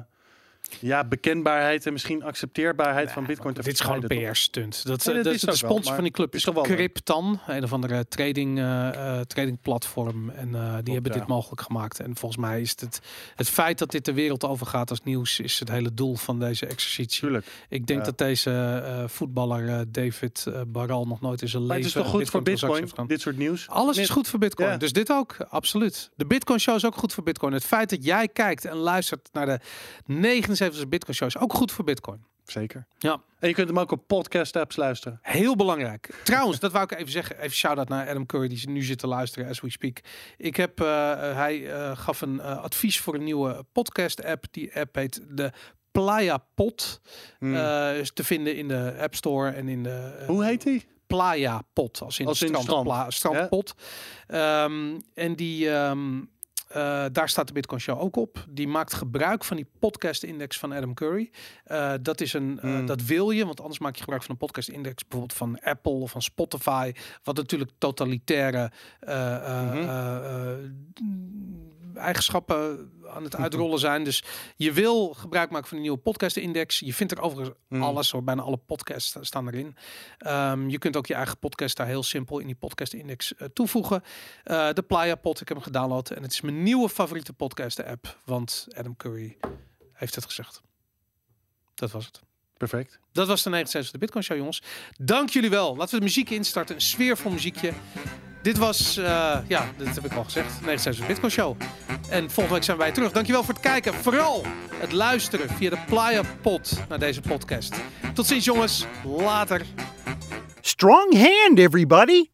ja, bekendbaarheid en misschien accepteerbaarheid van Bitcoin te Dit is gewoon een PR-stunt. Dat, Nee, eh, dat dat is de ook wel, sponsor van die club is. Cryptan, een of andere trading, eh, eh, trading platform. En die hebben ja. dit mogelijk gemaakt. En volgens mij is het het feit dat dit de wereld overgaat als nieuws, is het hele doel van deze exercitie. Tuurlijk. Ik denk Ja. dat deze voetballer David Baral nog nooit in zijn Maar leven het is toch een goed voor Bitcoin, dit soort nieuws? Alles is goed voor Bitcoin. Dus dit ook, absoluut. De Bitcoin Show is ook goed voor Bitcoin. Het feit dat jij kijkt en luistert naar de 79 Bitcoin Show is ook goed voor Bitcoin. Zeker. Ja. En je kunt hem ook op podcast apps luisteren. Heel belangrijk. Trouwens, dat wou ik even zeggen. Even shout-out naar Adam Curry, die nu zit te luisteren as we speak. Ik heb, eh, eh, hij eh, gaf een advies voor een nieuwe podcast-app. Die app heet de Playa Pod. Hmm. Is te vinden in de App Store en in de Hoe heet die? Playa Pot, als in, Als in strand, strand. pla- strandpot. Ehm, en die, ehm, eh, daar staat de Bitcoin Show ook op. Die maakt gebruik van die podcast-index van Adam Curry. Eh, dat is een, eh, Hmm. dat wil je, want anders maak je gebruik van een podcast-index, bijvoorbeeld van Apple of van Spotify, wat natuurlijk totalitaire Mhm. eh, eigenschappen aan het uitrollen zijn. Dus je wil gebruik maken van een nieuwe podcast-index. Je vindt er overigens Mhm. alles, hoor, bijna alle podcasts staan erin. Ehm, je kunt ook je eigen podcast daar heel simpel in die podcast-index eh, toevoegen. Eh, de Playa Pod, ik heb hem gedownload en het is mijn nieuwe favoriete podcast-app, want Adam Curry heeft het gezegd. Dat was het. Perfect. Dat was de 69 de Bitcoin Show, jongens. Dank jullie wel. Laten we de muziek instarten. Een sfeervol muziekje. Dit was, eh, ja, dit heb ik al gezegd, 69 de Bitcoin Show. En volgende week zijn wij terug. Dankjewel voor het kijken. Vooral het luisteren via de Playa Pod naar deze podcast. Tot ziens, jongens. Later. Strong hand, everybody!